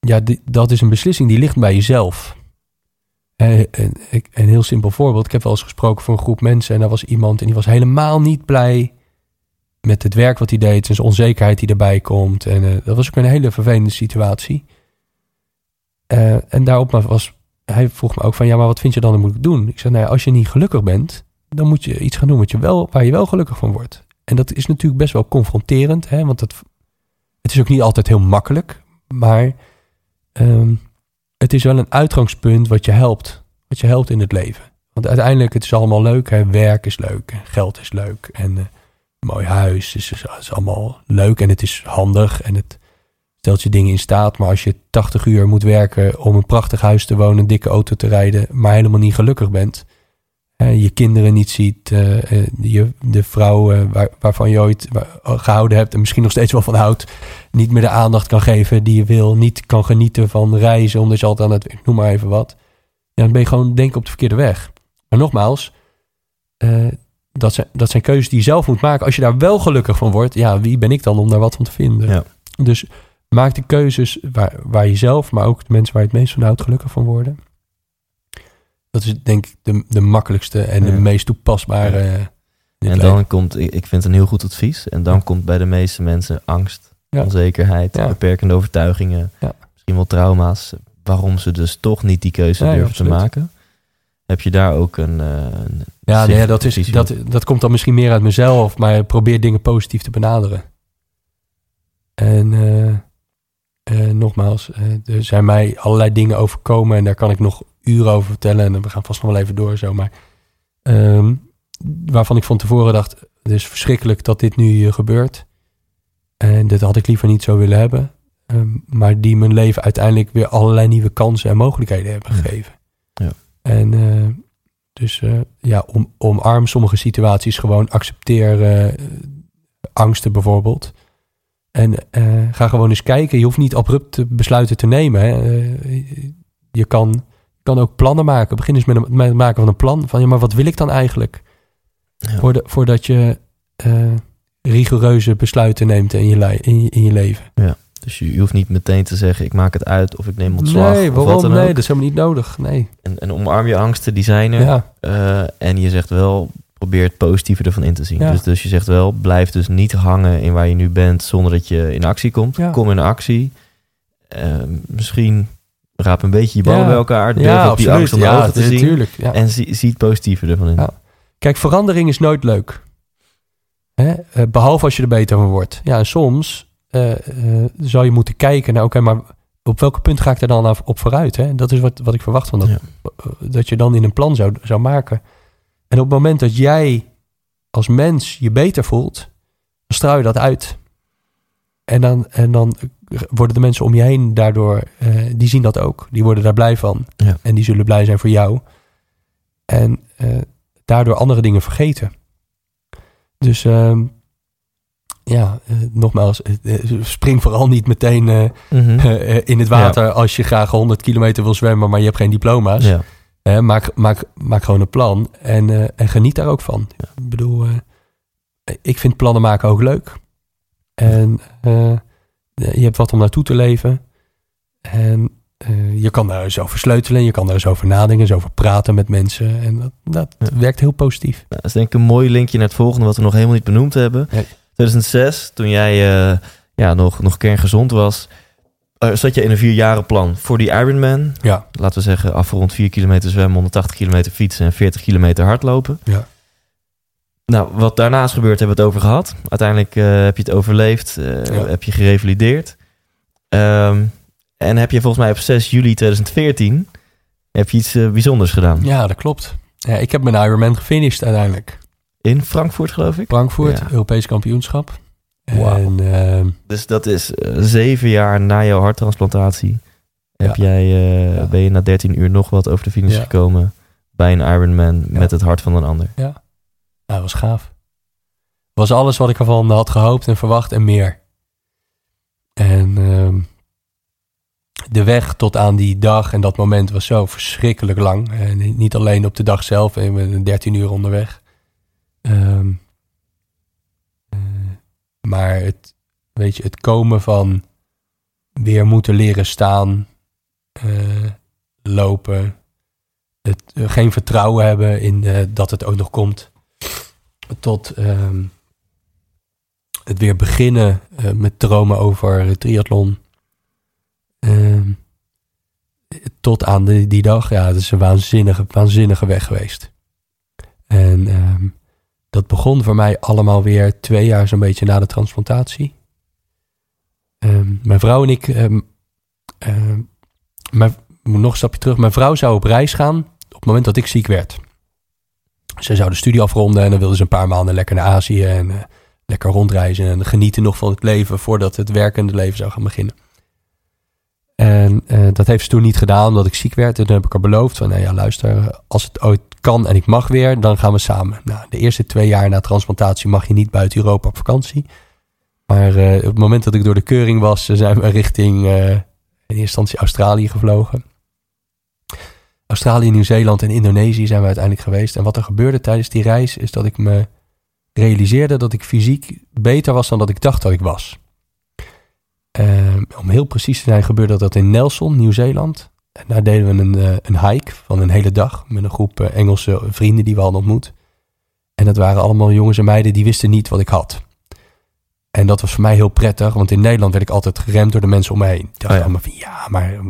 ja, dat is een beslissing die ligt bij jezelf. Eh, Een, een, een heel simpel voorbeeld. Ik heb wel eens gesproken voor een groep mensen en daar was iemand en die was helemaal niet blij met het werk wat hij deed en zijn onzekerheid die erbij komt. En eh, dat was ook een hele vervelende situatie. Eh, en daarop was, hij vroeg me ook van, ja, maar wat vind je dan dat moet ik doen? Ik zei, nou ja, als je niet gelukkig bent, dan moet je iets gaan doen wat je wel, waar je wel gelukkig van wordt. En dat is natuurlijk best wel confronterend, hè, want het, het is ook niet altijd heel makkelijk, maar ehm, het is wel een uitgangspunt wat je helpt, wat je helpt in het leven. Want uiteindelijk, het is allemaal leuk, hè, werk is leuk, en geld is leuk en eh, mooi huis is, is, is allemaal leuk en het is handig en het stelt je dingen in staat. Maar als je 80 uur moet werken om een prachtig huis te wonen, een dikke auto te rijden, maar helemaal niet gelukkig bent, je kinderen niet ziet, eh, eh, je, de vrouw eh, waar, waarvan je ooit gehouden hebt en misschien nog steeds wel van houdt, niet meer de aandacht kan geven die je wil, niet kan genieten van reizen omdat je altijd aan het noem maar even wat. Ja, dan ben je gewoon denk ik op de verkeerde weg. Maar nogmaals, dat, zijn, dat zijn keuzes die je zelf moet maken. Als je daar wel gelukkig van wordt, ja, wie ben ik dan om daar wat van te vinden? Ja. Dus maak de keuzes waar, waar je zelf, maar ook de mensen waar je het meest van houdt, gelukkig van worden. Dat is denk ik de, de makkelijkste en Ja. de meest toepasbare. En leven. dan komt, ik vind het een heel goed advies. En dan komt bij de meeste mensen angst, onzekerheid, beperkende overtuigingen, Ja. misschien wel trauma's. Waarom ze dus toch niet die keuze durven te maken. Heb je daar ook een. eh, een Ja, nee, dat, is, dat, dat komt dan misschien meer uit mezelf, maar probeer dingen positief te benaderen. En eh, eh, nogmaals, er zijn mij allerlei dingen overkomen en daar kan ik nog uren over vertellen. En we gaan vast nog wel even door zo. Maar ehm, waarvan ik van tevoren dacht, het is verschrikkelijk dat dit nu gebeurt. En dit had ik liever niet zo willen hebben. Ehm, maar die mijn leven uiteindelijk weer allerlei nieuwe kansen en mogelijkheden hebben gegeven. Ja. En eh, dus eh, ja, om, omarm sommige situaties gewoon. Accepteer eh, angsten bijvoorbeeld. En ga gewoon eens kijken. Je hoeft niet abrupt besluiten te nemen. Hè. Je kan, kan ook plannen maken. Begin eens met, een- met het maken van een plan. Van ja, maar wat wil ik dan eigenlijk? Ja. Voordat, voordat je eh, rigoureuze besluiten neemt in je, in, je, in je leven. Dus je, je hoeft niet meteen te zeggen: ik maak het uit of ik neem ontslag. nee, of wat waarom? dan Nee, ook. dat is helemaal niet nodig. Nee. En, en omarm je angsten, die zijn er. Ja, Eh, en je zegt wel, probeer het positieve ervan in te zien. Ja. Dus, dus je zegt wel, blijf dus niet hangen in waar je nu bent zonder dat je in actie komt. Ja. Kom in actie. eh, misschien raap een beetje je ballen Ja. bij elkaar. Durf Ja, die absoluut. angst onder Ja, ogen te zien. Ja. En zie, zie het positieve ervan in. Kijk, verandering is nooit leuk. Hè? Eh, behalve als je er beter van wordt. Ja, en soms eh, eh, zou je moeten kijken naar... oké, maar op welke punt ga ik er dan af- op vooruit? Hè? Dat is wat, wat ik verwacht van dat. Dat je dan in een plan zou, zou maken. En op het moment dat jij als mens je beter voelt... dan straal je dat uit. En dan, en dan worden de mensen om je heen daardoor... eh, die zien dat ook. Die worden daar blij van. Ja. En die zullen blij zijn voor jou. En eh, daardoor andere dingen vergeten. Dus ehm, ja, eh, nogmaals, spring vooral niet meteen Mhm. in het water als je graag 100 kilometer wil zwemmen, maar je hebt geen diploma's. ja. Maak, maak, maak gewoon een plan en, en geniet daar ook van. Ik bedoel, ik vind plannen maken ook leuk. En je hebt wat om naartoe te leven. En eh, je kan daar eens over sleutelen, je kan daar eens over nadenken, eens over praten met mensen. En dat, dat Ja. werkt heel positief. Nou, dat is denk ik een mooi linkje naar het volgende wat we nog helemaal niet benoemd hebben. Nee. 2006, toen jij eh, ja, nog, nog kerngezond was, eh, zat je in een vierjarenplan voor die Ironman. Ja, Laten we zeggen, afgerond 4 kilometer zwemmen, 180 kilometer fietsen en 40 kilometer hardlopen. ja. Nou, wat daarna is gebeurd, hebben we het over gehad. Uiteindelijk eh, heb je het overleefd, eh, Ja. heb je gerevalideerd. Ehm, en heb je volgens mij op 6 juli 2014 heb je iets eh, bijzonders gedaan. ja dat klopt. Ja, ik heb mijn Ironman gefinished uiteindelijk. In Frankfurt, geloof ik. Frankfurt, Ja. Europees kampioenschap. En ehm, Dus dat is zeven jaar na jouw harttransplantatie. Heb Ja. jij, Ja. Ben je na 13 uur nog wat over de finish Ja. gekomen bij een Ironman Ja. met het hart van een ander. Dat was gaaf. Was alles wat ik ervan had gehoopt en verwacht en meer. En ehm, de weg tot aan die dag en dat moment was zo verschrikkelijk lang. En niet alleen op de dag zelf, ik ben 13 uur onderweg. Ehm, eh, maar het, weet je, het komen van weer moeten leren staan, eh, lopen, het, eh, geen vertrouwen hebben in dat het ook nog komt, tot ehm, het weer beginnen eh, met dromen over triathlon. Ehm, tot aan die, dag, ja, het is een waanzinnige, waanzinnige weg geweest. En ehm, dat begon voor mij allemaal weer twee jaar zo'n beetje na de transplantatie. Mijn vrouw en ik, mijn, nog een stapje terug. Mijn vrouw zou op reis gaan op het moment dat ik ziek werd. Ze zou de studie afronden en dan wilde ze een paar maanden lekker naar Azië en eh, lekker rondreizen en genieten nog van het leven voordat het werkende leven zou gaan beginnen. En eh, dat heeft ze toen niet gedaan omdat ik ziek werd. En toen heb ik haar beloofd van, nou ja, luister, als het ooit kan en ik mag weer, dan gaan we samen. Nou, de eerste twee jaar na transplantatie mag je niet buiten Europa op vakantie. Maar eh, op het moment dat ik door de keuring was, zijn we richting in eerste instantie Australië gevlogen. Australië, Nieuw-Zeeland en Indonesië zijn we uiteindelijk geweest. En wat er gebeurde tijdens die reis is dat ik me realiseerde dat ik fysiek beter was dan dat ik dacht dat ik was. Eh, om heel precies te zijn gebeurde dat in Nelson, Nieuw-Zeeland. En daar deden we een, eh, een hike van een hele dag met een groep eh, Engelse vrienden die we hadden ontmoet. En dat waren allemaal jongens en meiden die wisten niet wat ik had. En dat was voor mij heel prettig, want in Nederland werd ik altijd geremd door de mensen om me heen. Ik dacht Oh ja. allemaal van ja, maar eh,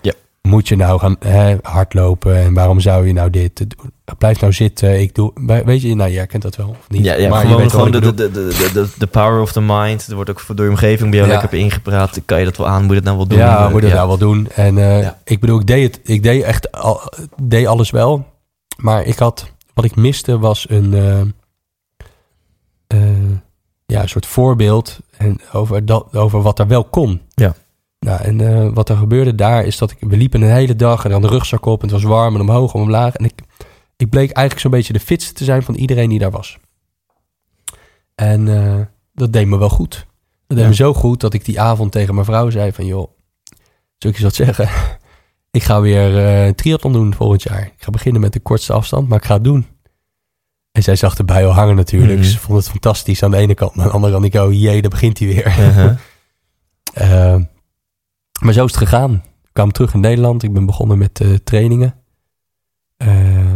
Ja. Moet je nou gaan hè, hardlopen en waarom zou je nou dit doen? Blijf nou zitten, ik doe, weet je, nou jij kent dat wel of niet? Ja, ja maar gewoon, de, de, de, de, power of the mind. Er wordt ook door je omgeving bij jou Ja. lekker op ingepraat. Kan je dat wel aan? Moet je het nou wel doen? Ja, moet je dat nou wel doen. En eh, ik bedoel, ik deed het, ik deed echt al, deed alles wel. Maar ik had, wat ik miste was een, eh, eh, ja, een soort voorbeeld en over, dat, over wat er wel kon. Ja. Nou, en eh, wat er gebeurde daar is dat ik, we liepen een hele dag en dan de rugzak op en het was warm en omhoog en omlaag. En ik, ik bleek eigenlijk zo'n beetje de fitste te zijn van iedereen die daar was. En eh, dat deed me wel goed. Dat deed Ja. me zo goed dat ik die avond tegen mijn vrouw zei van... joh, zou ik je wat zeggen? ik ga weer een triathlon doen volgend jaar. Ik ga beginnen met de kortste afstand, maar ik ga het doen. En zij zag erbij al hangen natuurlijk. Mhm. Ze vond het fantastisch aan de ene kant. Maar aan de andere kant, ik oh jee, daar begint hij weer. Eh, maar zo is het gegaan. Ik kwam terug in Nederland. Ik ben begonnen met eh, trainingen. Eh,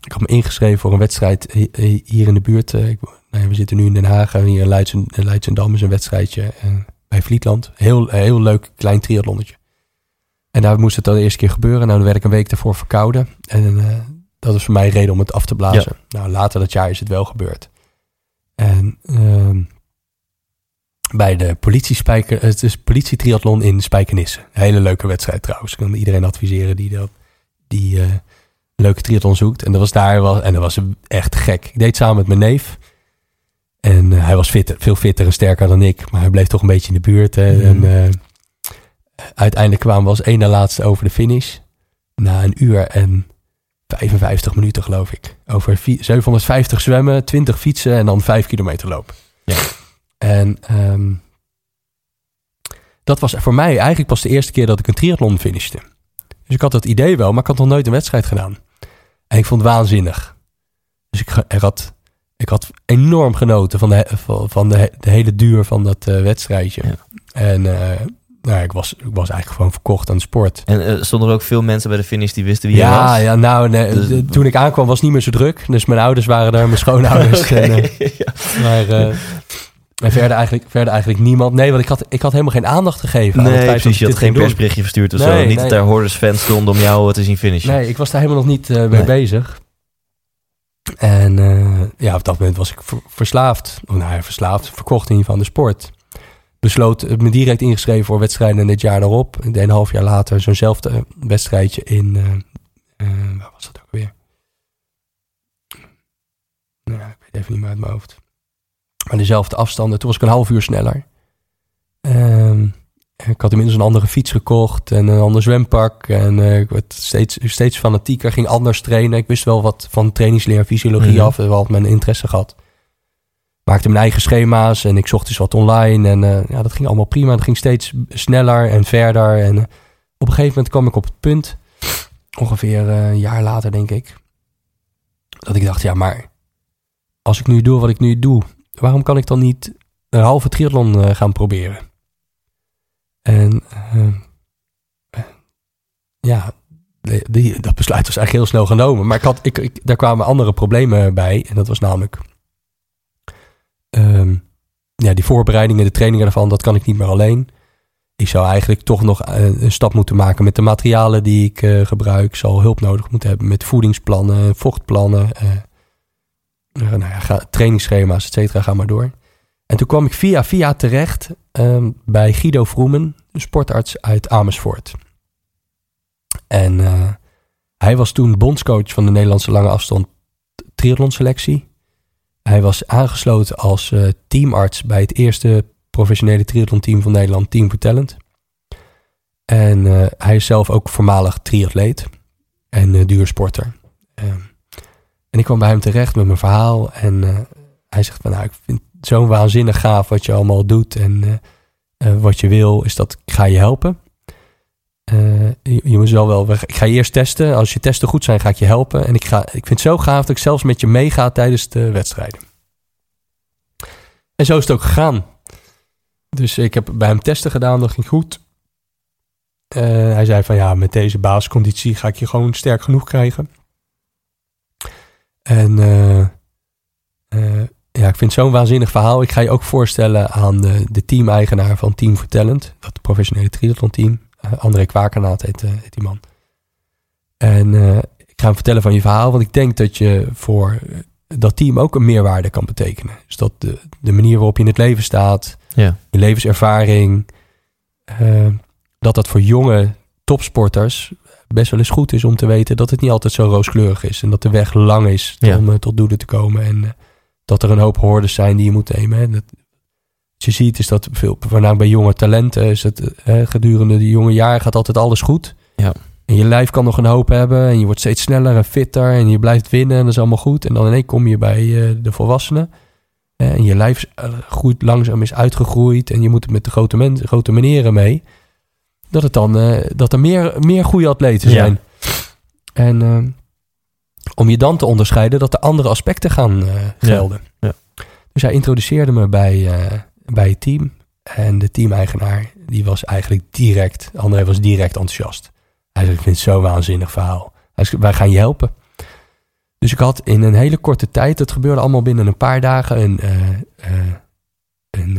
ik had me ingeschreven voor een wedstrijd hi- hi- hier in de buurt. Eh, ik, nou ja, we zitten nu in Den Haag en hier in Leidsen, in Leidschendam is een wedstrijdje. bij Vlietland. Heel, heel leuk klein triathlonnetje. En daar moest het dan de eerste keer gebeuren. Nou, dan werd ik een week daarvoor verkouden. En dat was voor mij reden om het af te blazen. Nou, later dat jaar is het wel gebeurd. En uh, bij de politiespijker, het is politietriathlon in Spijkenisse. hele leuke wedstrijd trouwens. Ik kan iedereen adviseren die dat, die uh, leuke triathlon zoekt. En dat was daar wel, en dat was echt gek. Ik deed samen met mijn neef. En uh, hij was fit, veel fitter en sterker dan ik. Maar hij bleef toch een beetje in de buurt. Hè. Mm. En uh, uiteindelijk kwamen we als één na laatste over de finish. Na een uur en 55 minuten geloof ik. Over 750 zwemmen, 20 fietsen en dan 5 kilometer lopen. Ja. En um, dat was voor mij eigenlijk pas de eerste keer dat ik een triathlon finishte. Dus ik had het idee wel, maar ik had nog nooit een wedstrijd gedaan. En ik vond het waanzinnig. Dus ik, ik, had, ik had enorm genoten van de, van de, de hele duur van dat uh, wedstrijdje. Ja. En uh, nou, ik was, ik was eigenlijk gewoon verkocht aan de sport. En uh, stonden er ook veel mensen bij de finish die wisten wie ja, je was? Ja, nou, nee, dus, toen ik aankwam was het niet meer zo druk. Dus mijn ouders waren daar, mijn schoonouders. okay, en. Maar en verder eigenlijk, verder eigenlijk niemand. Nee, want ik had, ik had helemaal geen aandacht gegeven. Nee, aan het precies. Je had geen persberichtje verstuurd of nee, zo. Niet nee. dat daar hoorders fans stonden om jou te zien finishen. Nee, ik was daar helemaal nog niet uh, mee nee. bezig. En uh, ja, op dat moment was ik ver, verslaafd. Of nou ja, verslaafd. Verkocht in ieder geval de sport. Besloot me direct ingeschreven voor wedstrijden dit jaar daarop. Deed een half jaar later zo'nzelfde wedstrijdje in... Uh, waar was dat ook weer? Nou, ik weet even niet meer uit mijn hoofd. Maar dezelfde afstanden. Toen was ik een half uur sneller. Um, ik had inmiddels een andere fiets gekocht en een ander zwempak. En uh, ik werd steeds, steeds fanatieker, ging anders trainen. Ik wist wel wat van trainingsleer, fysiologie mm -hmm. af. Wel mijn interesse gehad. Maakte mijn eigen schema's en ik zocht dus wat online. En uh, ja, dat ging allemaal prima. Het ging steeds sneller en verder. En uh, op een gegeven moment kwam ik op het punt, ongeveer een jaar later denk ik, dat ik dacht, ja maar als ik nu doe wat ik nu doe, waarom kan ik dan niet een halve triathlon uh, gaan proberen? En uh, ja, die, die, dat besluit was eigenlijk heel snel genomen. Maar ik had, ik, ik, daar kwamen andere problemen bij. En dat was namelijk... Um, ja, die voorbereidingen, de trainingen daarvan, dat kan ik niet meer alleen. Ik zou eigenlijk toch nog een, stap moeten maken met de materialen die ik uh, gebruik. Ik zal hulp nodig moeten hebben met voedingsplannen, vochtplannen nou ja, trainingsschema's, et cetera, ga maar door. En toen kwam ik via via terecht um, bij Guido Vroemen, een sportarts uit Amersfoort. En uh, hij was toen bondscoach van de Nederlandse lange afstand triathlonselectie. Hij was aangesloten als uh, teamarts bij het eerste professionele triathlon-team van Nederland, Team for Talent. En uh, hij is zelf ook voormalig triatleet en duursporter. En ik kwam bij hem terecht met mijn verhaal. En uh, hij zegt van nou, ik vind het zo waanzinnig gaaf wat je allemaal doet. En uh, uh, wat je wil, is dat ik ga je helpen. Je, je, moet wel wel. Ik ga je eerst testen. Als je testen goed zijn, ga ik je helpen. En ik, ga, ik vind het zo gaaf dat ik zelfs met je meega tijdens de wedstrijden. En zo is het ook gegaan. Dus ik heb bij hem testen gedaan, dat ging goed. hij zei van ja, met deze basisconditie ga ik je gewoon sterk genoeg krijgen. En uh, uh, ja, ik vind het zo'n waanzinnig verhaal. Ik ga je ook voorstellen aan de, de team-eigenaar van Team for Talent. Dat professionele triathlon team. Uh, André Kwakernaat heet, heet, die man. En ik ga hem vertellen van je verhaal. Want ik denk dat je voor dat team ook een meerwaarde kan betekenen. Dus dat de, de manier waarop je in het leven staat. Ja. Je levenservaring. dat dat voor jonge topsporters best wel eens goed is om te weten dat het niet altijd zo rooskleurig is. En dat de weg lang is ja. om uh, tot doelen te komen. En uh, dat er een hoop hordes zijn die je moet nemen. Hè. Dat, wat je ziet is dat veel, voornamelijk bij jonge talenten, is het uh, gedurende die jonge jaren gaat altijd alles goed. Ja. En je lijf kan nog een hoop hebben en je wordt steeds sneller en fitter en je blijft winnen en dat is allemaal goed. En dan ineens kom je bij de volwassenen. En je lijf groeit langzaam is uitgegroeid en je moet het met de grote, mensen, grote meneren mee dat, het dan, uh, dat er meer, meer goede atleten zijn. Ja. En uh, om je dan te onderscheiden dat er andere aspecten gaan uh, gelden. Ja. Ja. Dus hij introduceerde me bij, bij het team. En de teameigenaar, die was eigenlijk direct, André was direct enthousiast. Hij zei, ik vind het zo'n waanzinnig verhaal. Hij zei, wij gaan je helpen. Dus ik had in een hele korte tijd, het gebeurde allemaal binnen een paar dagen, een, een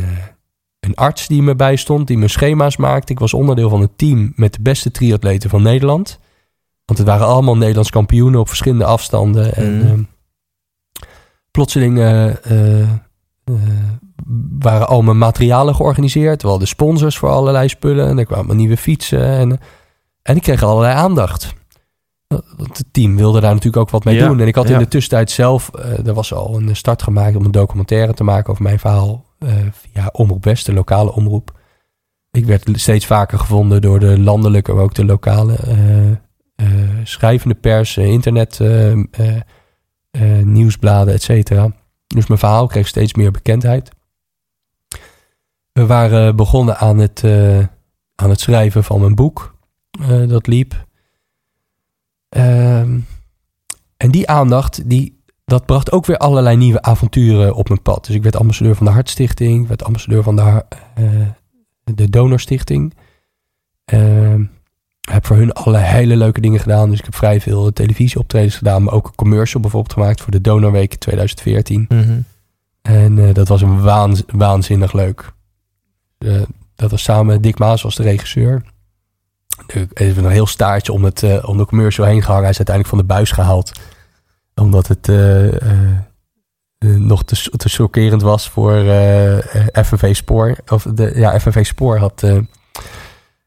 een arts die me bijstond, die mijn schema's maakte. Ik was onderdeel van een team met de beste triatleten van Nederland. Want het waren allemaal Nederlands kampioenen op verschillende afstanden. En Mhm. ehm, plotseling eh, eh, eh, waren al mijn materialen georganiseerd. We hadden sponsors voor allerlei spullen. En er kwamen nieuwe fietsen. En, en ik kreeg allerlei aandacht. Want het team wilde daar natuurlijk ook wat mee Ja, doen. En ik had ja. in de tussentijd zelf... er was al een start gemaakt om een documentaire te maken over mijn verhaal. Eh, via Omroep West, de lokale omroep. Ik werd steeds vaker gevonden door de landelijke, maar ook de lokale eh, eh, schrijvende pers, internet, nieuwsbladen, et cetera. Dus mijn verhaal kreeg steeds meer bekendheid. We waren begonnen aan het, aan het schrijven van mijn boek. dat liep. Ehm, en die aandacht, die, dat bracht ook weer allerlei nieuwe avonturen op mijn pad. Dus ik werd ambassadeur van de Hartstichting. Ik werd ambassadeur van de, eh, de Donorstichting. Ehm, heb voor hun allerlei hele leuke dingen gedaan. Dus ik heb vrij veel televisieoptredens gedaan. Maar ook een commercial bijvoorbeeld gemaakt voor de Donorweek 2014. Mhm. En eh, dat was een waanz- waanzinnig leuk. Eh, dat was samen, Dick Maas was de regisseur. Is een heel staartje om, het, om de commercial heen gehangen. Hij is uiteindelijk van de buis gehaald. Omdat het eh, eh, eh, nog te, te chockerend was voor FNV Spoor. Of de, ja, FNV Spoor had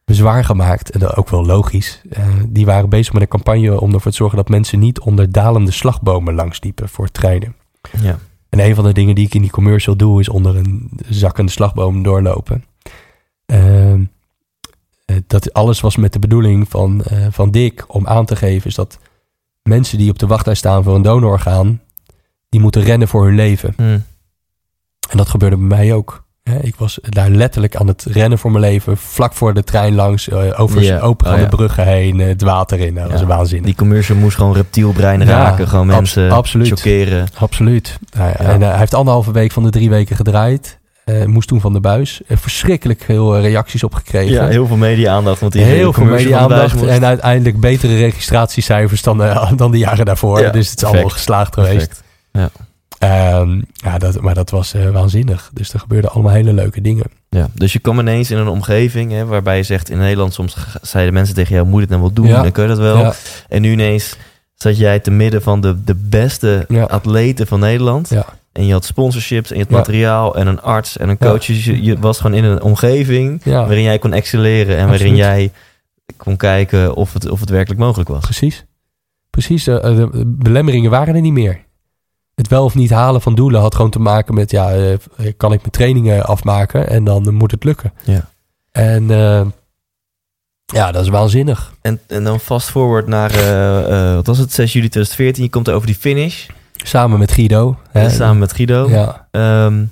bezwaar gemaakt. En dat ook wel logisch. Die waren bezig met een campagne om ervoor te zorgen dat mensen niet onder dalende slagbomen langsliepen voor treinen. Ja. En een van de dingen die ik in die commercial doe, is onder een zakkende slagboom doorlopen. Eh, dat alles was met de bedoeling van, van Dick om aan te geven, is dat mensen die op de wachtlijst staan voor een donororgaan, die moeten rennen voor hun leven. Mhm. En dat gebeurde bij mij ook. Ik was daar letterlijk aan het rennen voor mijn leven, vlak voor de trein langs, eh, over Ja. opengaande Oh, ja. bruggen heen, eh, het water in. Nou, Dat Ja. was waanzinnig. Die commercial moest gewoon reptielbrein Ja, raken. Gewoon mensen absoluut. chockeren. Absoluut. Nou. En eh, hij heeft anderhalve week van de drie weken gedraaid. Eh, moest toen van de buis. Er verschrikkelijk veel eh, reacties op gekregen. Ja, heel veel media-aandacht. Want die heel veel media-aandacht. En uiteindelijk betere registratiecijfers dan, dan de jaren daarvoor. Ja, dus het is perfect. allemaal geslaagd geweest. Perfect. Ehm, ja, dat, maar dat was waanzinnig. Dus er gebeurden allemaal hele leuke dingen. Ja, dus je kwam ineens in een omgeving hè, waarbij je zegt in Nederland soms zeiden mensen tegen jou, moet je het nou wel doen? Ja. Dan kun je dat wel. Ja, En nu ineens zat jij te midden van de, de beste Ja. atleten van Nederland. ja, En je had sponsorships en je had materiaal en een arts en een coach. Dus je, je was gewoon in een omgeving waarin jij kon excelleren en waarin jij kon kijken of het, of het werkelijk mogelijk was. precies. Precies, de, eh, de belemmeringen waren er niet meer. Het wel of niet halen van doelen had gewoon te maken met... ja, eh, kan ik mijn trainingen afmaken en dan moet het lukken. Ja. En eh, ja, dat is waanzinnig. En, en dan fast forward naar, eh, eh, wat was het, 6 juli 2014. Je komt over die finish. Samen met Guido. hè. samen met Guido. Ja, Ehm,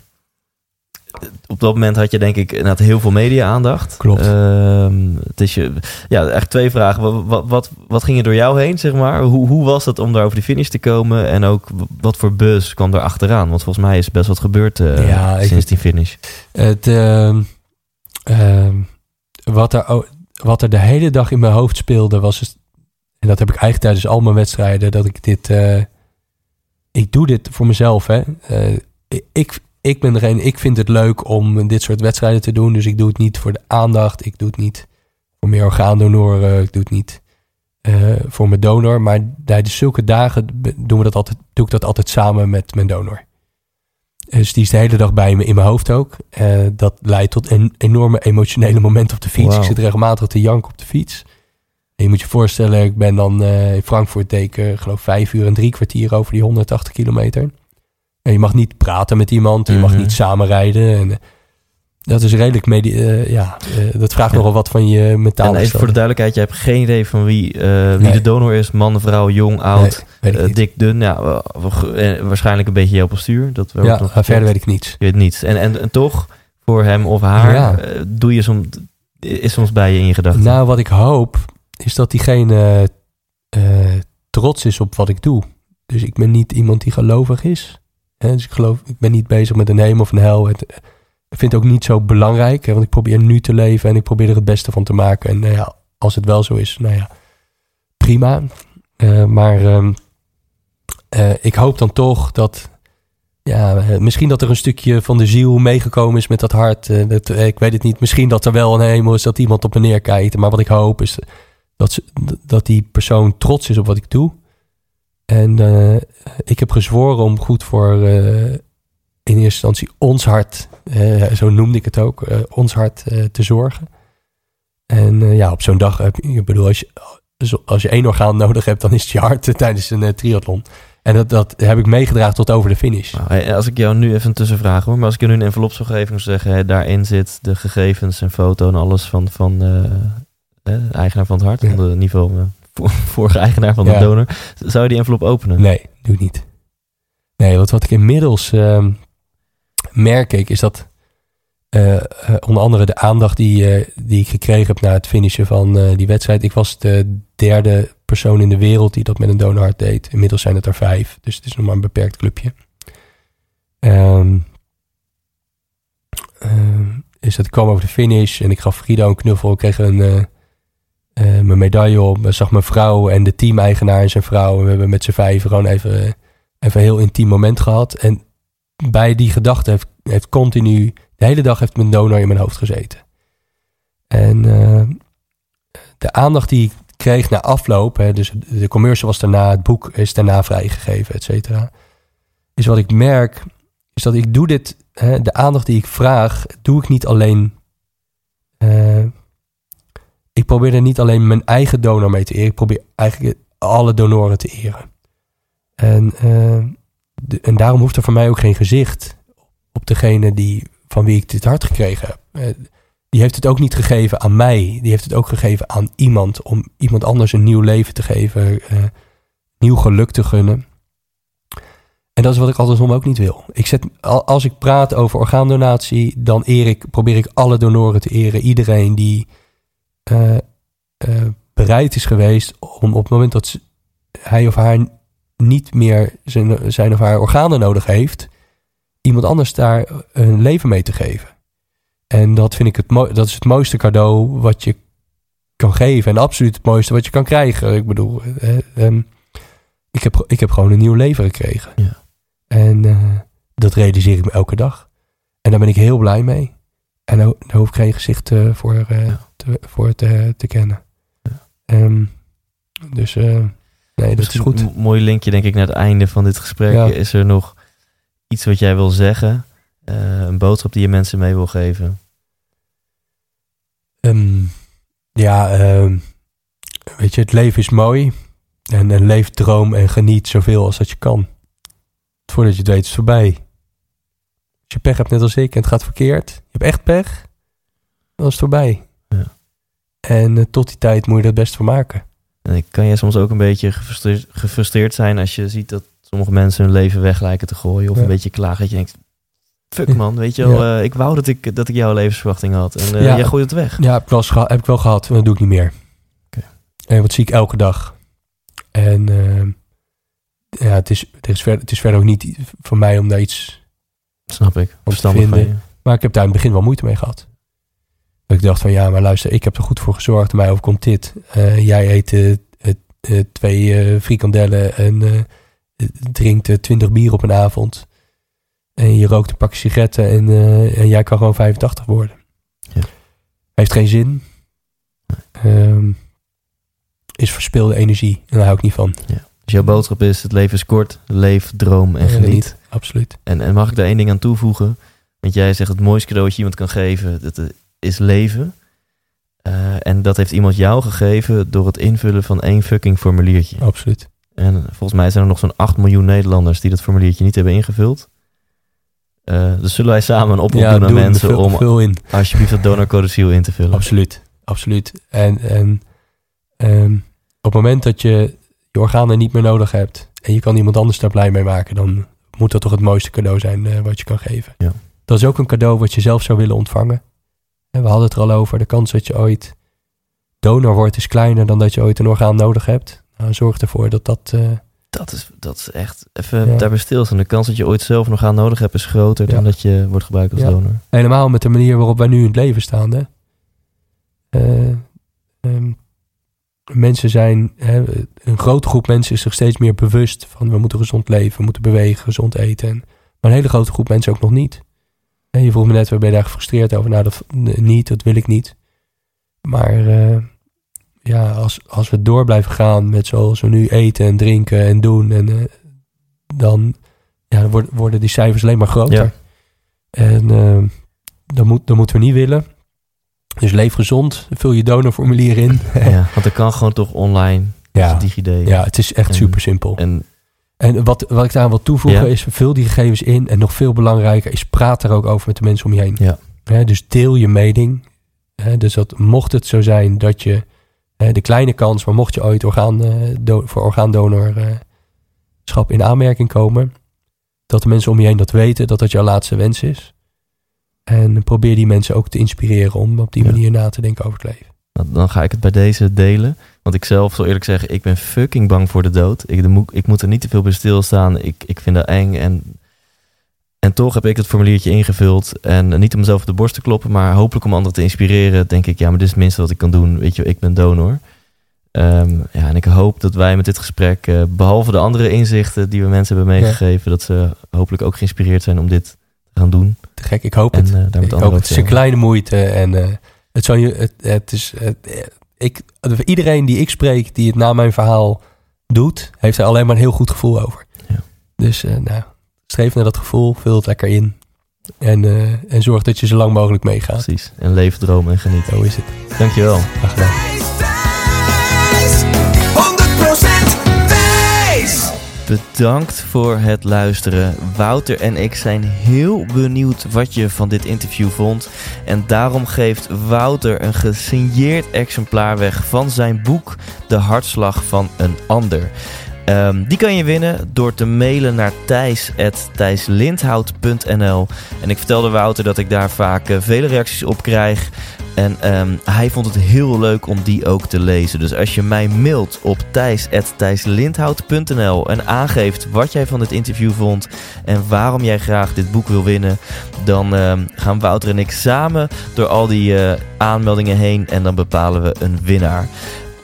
op dat moment had je denk ik inderdaad heel veel media-aandacht. Klopt. Ehm, het is je, ja, eigenlijk twee vragen. Wat, wat, wat, wat ging er door jou heen, zeg maar? Hoe, hoe was het om daar over die finish te komen? En ook wat voor buzz kwam er achteraan? Want volgens mij is best wat gebeurd eh, Ja, ik- sinds die finish. het, ehm, wat, er, wat er de hele dag in mijn hoofd speelde was... het- en dat heb ik eigenlijk tijdens al mijn wedstrijden... dat ik dit... ik doe dit voor mezelf, hè. Eh, ik, ik ben degene... Ik vind het leuk om dit soort wedstrijden te doen. Dus ik doe het niet voor de aandacht. Ik doe het niet voor meer orgaandonoren. Ik doe het niet eh, voor mijn donor. Maar tijdens zulke dagen doen we dat altijd, doe ik dat altijd samen met mijn donor. Dus die is de hele dag bij me in mijn hoofd ook. Eh, dat leidt tot een enorme emotionele momenten op de fiets. Ik zit regelmatig te janken op de fiets. Je moet je voorstellen, ik ben dan eh, in Frankfurt teken, ik geloof vijf uur en drie kwartier over die 180 kilometer. En je mag niet praten met iemand, je mag Mhm. niet samenrijden. En, eh, dat is redelijk, medi- eh, ja, dat vraagt Ja. nogal wat van je mentaal. En even voor de duidelijkheid, je hebt geen idee van wie, wie Nee. de donor is. Man, vrouw, jong, oud, dik, dun. Ja, waarschijnlijk een beetje jouw postuur. Dat ja, nog maar verder weet ik niets. Je weet niets. En, en, en toch, voor hem of haar, Ja. doe je soms, is soms bij je in je gedachten. Nou, wat ik hoop, is dat diegene eh, trots is op wat ik doe. Dus ik ben niet iemand die gelovig is. Hè, dus ik geloof, ik ben niet bezig met een hemel of een hel. Het, ik vind het ook niet zo belangrijk, want ik probeer nu te leven en ik probeer er het beste van te maken. En nou ja, als het wel zo is, nou ja, prima. Eh, maar ehm, eh, ik hoop dan toch dat, ja, eh, misschien dat er een stukje van de ziel meegekomen is met dat hart. Eh, eh, ik weet het niet. Misschien dat er wel een hemel is dat iemand op me neerkijkt. Maar wat ik hoop is dat, ze, dat die persoon trots is op wat ik doe. En eh, ik heb gezworen om goed voor eh, in eerste instantie ons hart, eh, zo noemde ik het ook, ons hart te zorgen. En ja, op zo'n dag ik bedoel, als je, als je één orgaan nodig hebt, dan is het je hart tijdens een triathlon. En dat, dat heb ik meegedragen tot over de finish. Nou, als ik jou nu even een tussenvraag hoor, maar als ik je nu een envelop zou zeggen, daarin zit de gegevens en foto en alles van, van hè, eigenaar van het hart, Ja. de niveau eh, vorige eigenaar van de Ja. donor, zou je die envelop openen? Nee, doe niet. Nee, wat, wat ik inmiddels ehm, merk ik, is dat eh, eh, onder andere de aandacht die, die ik gekregen heb na het finishen van die wedstrijd. Ik was de derde persoon in de wereld die dat met een donorhart deed. Inmiddels zijn het er vijf, dus het is nog maar een beperkt clubje. Ehm, is dat ik kwam over de finish en ik gaf Frido een knuffel. Ik kreeg een, eh, eh, mijn medaille op. Ik zag mijn vrouw en de team-eigenaar en zijn vrouw. We hebben met z'n vijf gewoon even, even een heel intiem moment gehad. En bij die gedachte heeft, heeft continu, de hele dag heeft mijn donor in mijn hoofd gezeten. En eh, de aandacht die ik kreeg na afloop, hè, dus de commercial was daarna, het boek is daarna vrijgegeven, et cetera. Is wat ik merk, is dat ik doe dit, hè, de aandacht die ik vraag, doe ik niet alleen. eh, ik probeer er niet alleen mijn eigen donor mee te eren. Ik probeer eigenlijk alle donoren te eren. En, eh, en daarom hoeft er voor mij ook geen gezicht op degene die, van wie ik dit hart gekregen heb. Eh, die heeft het ook niet gegeven aan mij. Die heeft het ook gegeven aan iemand. Om iemand anders een nieuw leven te geven. eh, nieuw geluk te gunnen. En dat is wat ik andersom ook niet wil. Ik zet, al- als ik praat over orgaandonatie, dan eer probeer ik alle donoren te eren. Iedereen die eh, eh, bereid is geweest om op het moment dat ze- hij of haar niet meer zijn, zijn of haar organen nodig heeft, iemand anders daar een leven mee te geven. En dat vind ik het dat is het mooiste cadeau wat je kan geven. En absoluut het mooiste wat je kan krijgen. Ik bedoel, eh, ehm, ik, heb, ik heb gewoon een nieuw leven gekregen. Ja. En dat realiseer ik me elke dag. En daar ben ik heel blij mee. En daar, daar hoef ik geen gezicht voor, eh, Ja. te, voor te, te kennen. Ehm, dus eh, nee, dat is Misschien goed. Een mooi linkje denk ik naar het einde van dit gesprek. Ja. Is er nog iets wat jij wil zeggen? Eh, een boodschap die je mensen mee wil geven? Ehm, ja, ehm, weet je, het leven is mooi. En, en leef, droom en geniet zoveel als dat je kan. Voordat je het weet is het voorbij. Als je pech hebt net als ik en het gaat verkeerd. Je hebt echt pech. Dan is het voorbij. Ja. En eh, tot die tijd moet je er het best van maken. En ik- kan jij soms ook een beetje gefrustreerd, gefrustreerd zijn als je ziet dat sommige mensen hun leven weg lijken te gooien? Of Ja. een beetje klagen dat je denkt, fuck man, weet je wel, Ja. eh, ik wou dat ik, dat ik jouw levensverwachting had. En eh, jij gooit het weg. Ja, heb ik wel, heb ik wel gehad. Maar dat doe ik niet meer. Oké. En wat zie ik elke dag. En ja, het is, het, is verder, het is verder ook niet voor mij om daar iets Snap ik. Verstandig van je. vinden. Maar ik heb daar in het begin wel moeite mee gehad. Dat ik dacht van ja, maar luister, ik heb er goed voor gezorgd. Mij overkomt dit. Eh, jij eet eh, eh, twee frikandellen en drinkt twintig bier op een avond. En je rookt een pakje sigaretten en, en jij kan gewoon 85 worden. Ja. Heeft geen zin. Ehm, is verspilde energie. En daar hou ik niet van. Dus jouw boodschap is, het leven is kort, leef, droom en En geniet. Absoluut. En, en mag ik daar één ding aan toevoegen? Want jij zegt het mooiste cadeau dat je iemand kan geven, dat eh, is leven. Eh, en dat heeft iemand jou gegeven door het invullen van één fucking formuliertje. Absoluut. En volgens mij zijn er nog zo'n 8 miljoen Nederlanders die dat formuliertje niet hebben ingevuld. Eh, dus zullen wij samen een oproep doen aan doe, mensen om in. alsjeblieft dat donorcode ziel in te vullen. Absoluut, absoluut. En, en ehm, op het moment dat je je organen niet meer nodig hebt en je kan iemand anders daar blij mee maken, dan moet dat toch het mooiste cadeau zijn eh, wat je kan geven. Ja. Dat is ook een cadeau wat je zelf zou willen ontvangen. En we hadden het er al over, de kans dat je ooit donor wordt is kleiner dan dat je ooit een orgaan nodig hebt. Nou, zorg ervoor dat dat... eh, Dat is, dat is echt even Ja. daarbij stilstaan. De kans dat je ooit zelf nog aan nodig hebt is groter Ja. dan dat je wordt gebruikt als donor. Helemaal met de manier waarop wij nu in het leven staan. Hè? Eh, ehm, mensen zijn, hè, een grote groep mensen is zich steeds meer bewust van we moeten gezond leven, we moeten bewegen, gezond eten. En Maar een hele grote groep mensen ook nog niet. En je vroeg me net, waar ben je daar gefrustreerd over? Nou, dat niet, dat wil ik niet. Maar eh, ja, als, als we door blijven gaan met zoals we nu eten en drinken en doen, en, eh, dan, ja, dan worden, worden die cijfers alleen maar groter. Ja. En eh, dat, moet, dat moeten we niet willen. Dus leef gezond, vul je donorformulier in. Ja, want dat kan gewoon toch online. ja, DigiD. ja, het is echt En- super simpel. En En wat, wat ik daar wil toevoegen Ja. is, vul die gegevens in. En nog veel belangrijker is, praat er ook over met de mensen om je heen. Ja. Dus deel je mening. Dus dat mocht het zo zijn dat je de kleine kans, maar mocht je ooit orgaan, eh, do- voor orgaandonorschap in aanmerking komen, dat de mensen om je heen dat weten, dat dat jouw laatste wens is. En probeer die mensen ook te inspireren om op die Ja. manier na te denken over het leven. dan- ga ik het bij deze delen. Want ik zelf, zal eerlijk zeggen, ik ben fucking bang voor de dood. Ik, de ik moet er niet te veel bij stilstaan. Ik, ik vind dat eng. En, en toch heb ik het formuliertje ingevuld. En niet om mezelf op de borst te kloppen, maar hopelijk om anderen te inspireren. Denk ik, ja, maar dit is het minste wat ik kan doen. Weet je, ik ben donor. Ehm, ja, en ik hoop dat wij met dit gesprek, eh, behalve de andere inzichten die we mensen hebben meegegeven, dat ze hopelijk ook geïnspireerd zijn om dit te gaan doen. Te gek, ik hoop En het. eh, daar met Ik hoop het is een kleine moeite en eh, het, je, het, het is, het, eh, ik, iedereen die ik spreek die het na mijn verhaal doet, heeft er alleen maar een heel goed gevoel over. Ja. Dus nou, streef naar dat gevoel, vul het lekker in en, en zorg dat je zo lang mogelijk meegaat. Precies. En leven, dromen en genieten. Zo is het. Dankjewel. Graag gedaan. Bedankt voor het luisteren. Wouter en ik zijn heel benieuwd wat je van dit interview vond. En daarom geeft Wouter een gesigneerd exemplaar weg van zijn boek De Hartslag van een Ander. Ehm, die kan je winnen door te mailen naar thijs.thijslindhout.nl En ik vertelde Wouter dat ik daar vaak eh, vele reacties op krijg. En ehm, hij vond het heel leuk om die ook te lezen. Dus als je mij mailt op thijs.thijslindhout.nl en aangeeft wat jij van dit interview vond en waarom jij graag dit boek wil winnen, dan ehm, gaan Wouter en ik samen door al die eh, aanmeldingen heen en dan bepalen we een winnaar.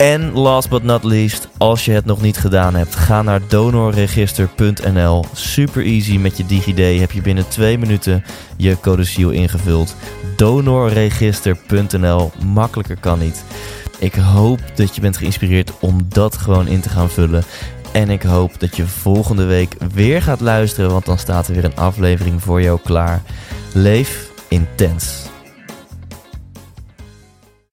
En last but not least, als je het nog niet gedaan hebt, ga naar donorregister.nl. Super easy met je DigiD heb je binnen twee minuten je codiciel ingevuld. Donorregister.nl, makkelijker kan niet. Ik hoop dat je bent geïnspireerd om dat gewoon in te gaan vullen. En ik hoop dat je volgende week weer gaat luisteren, want dan staat er weer een aflevering voor jou klaar. Leef intens.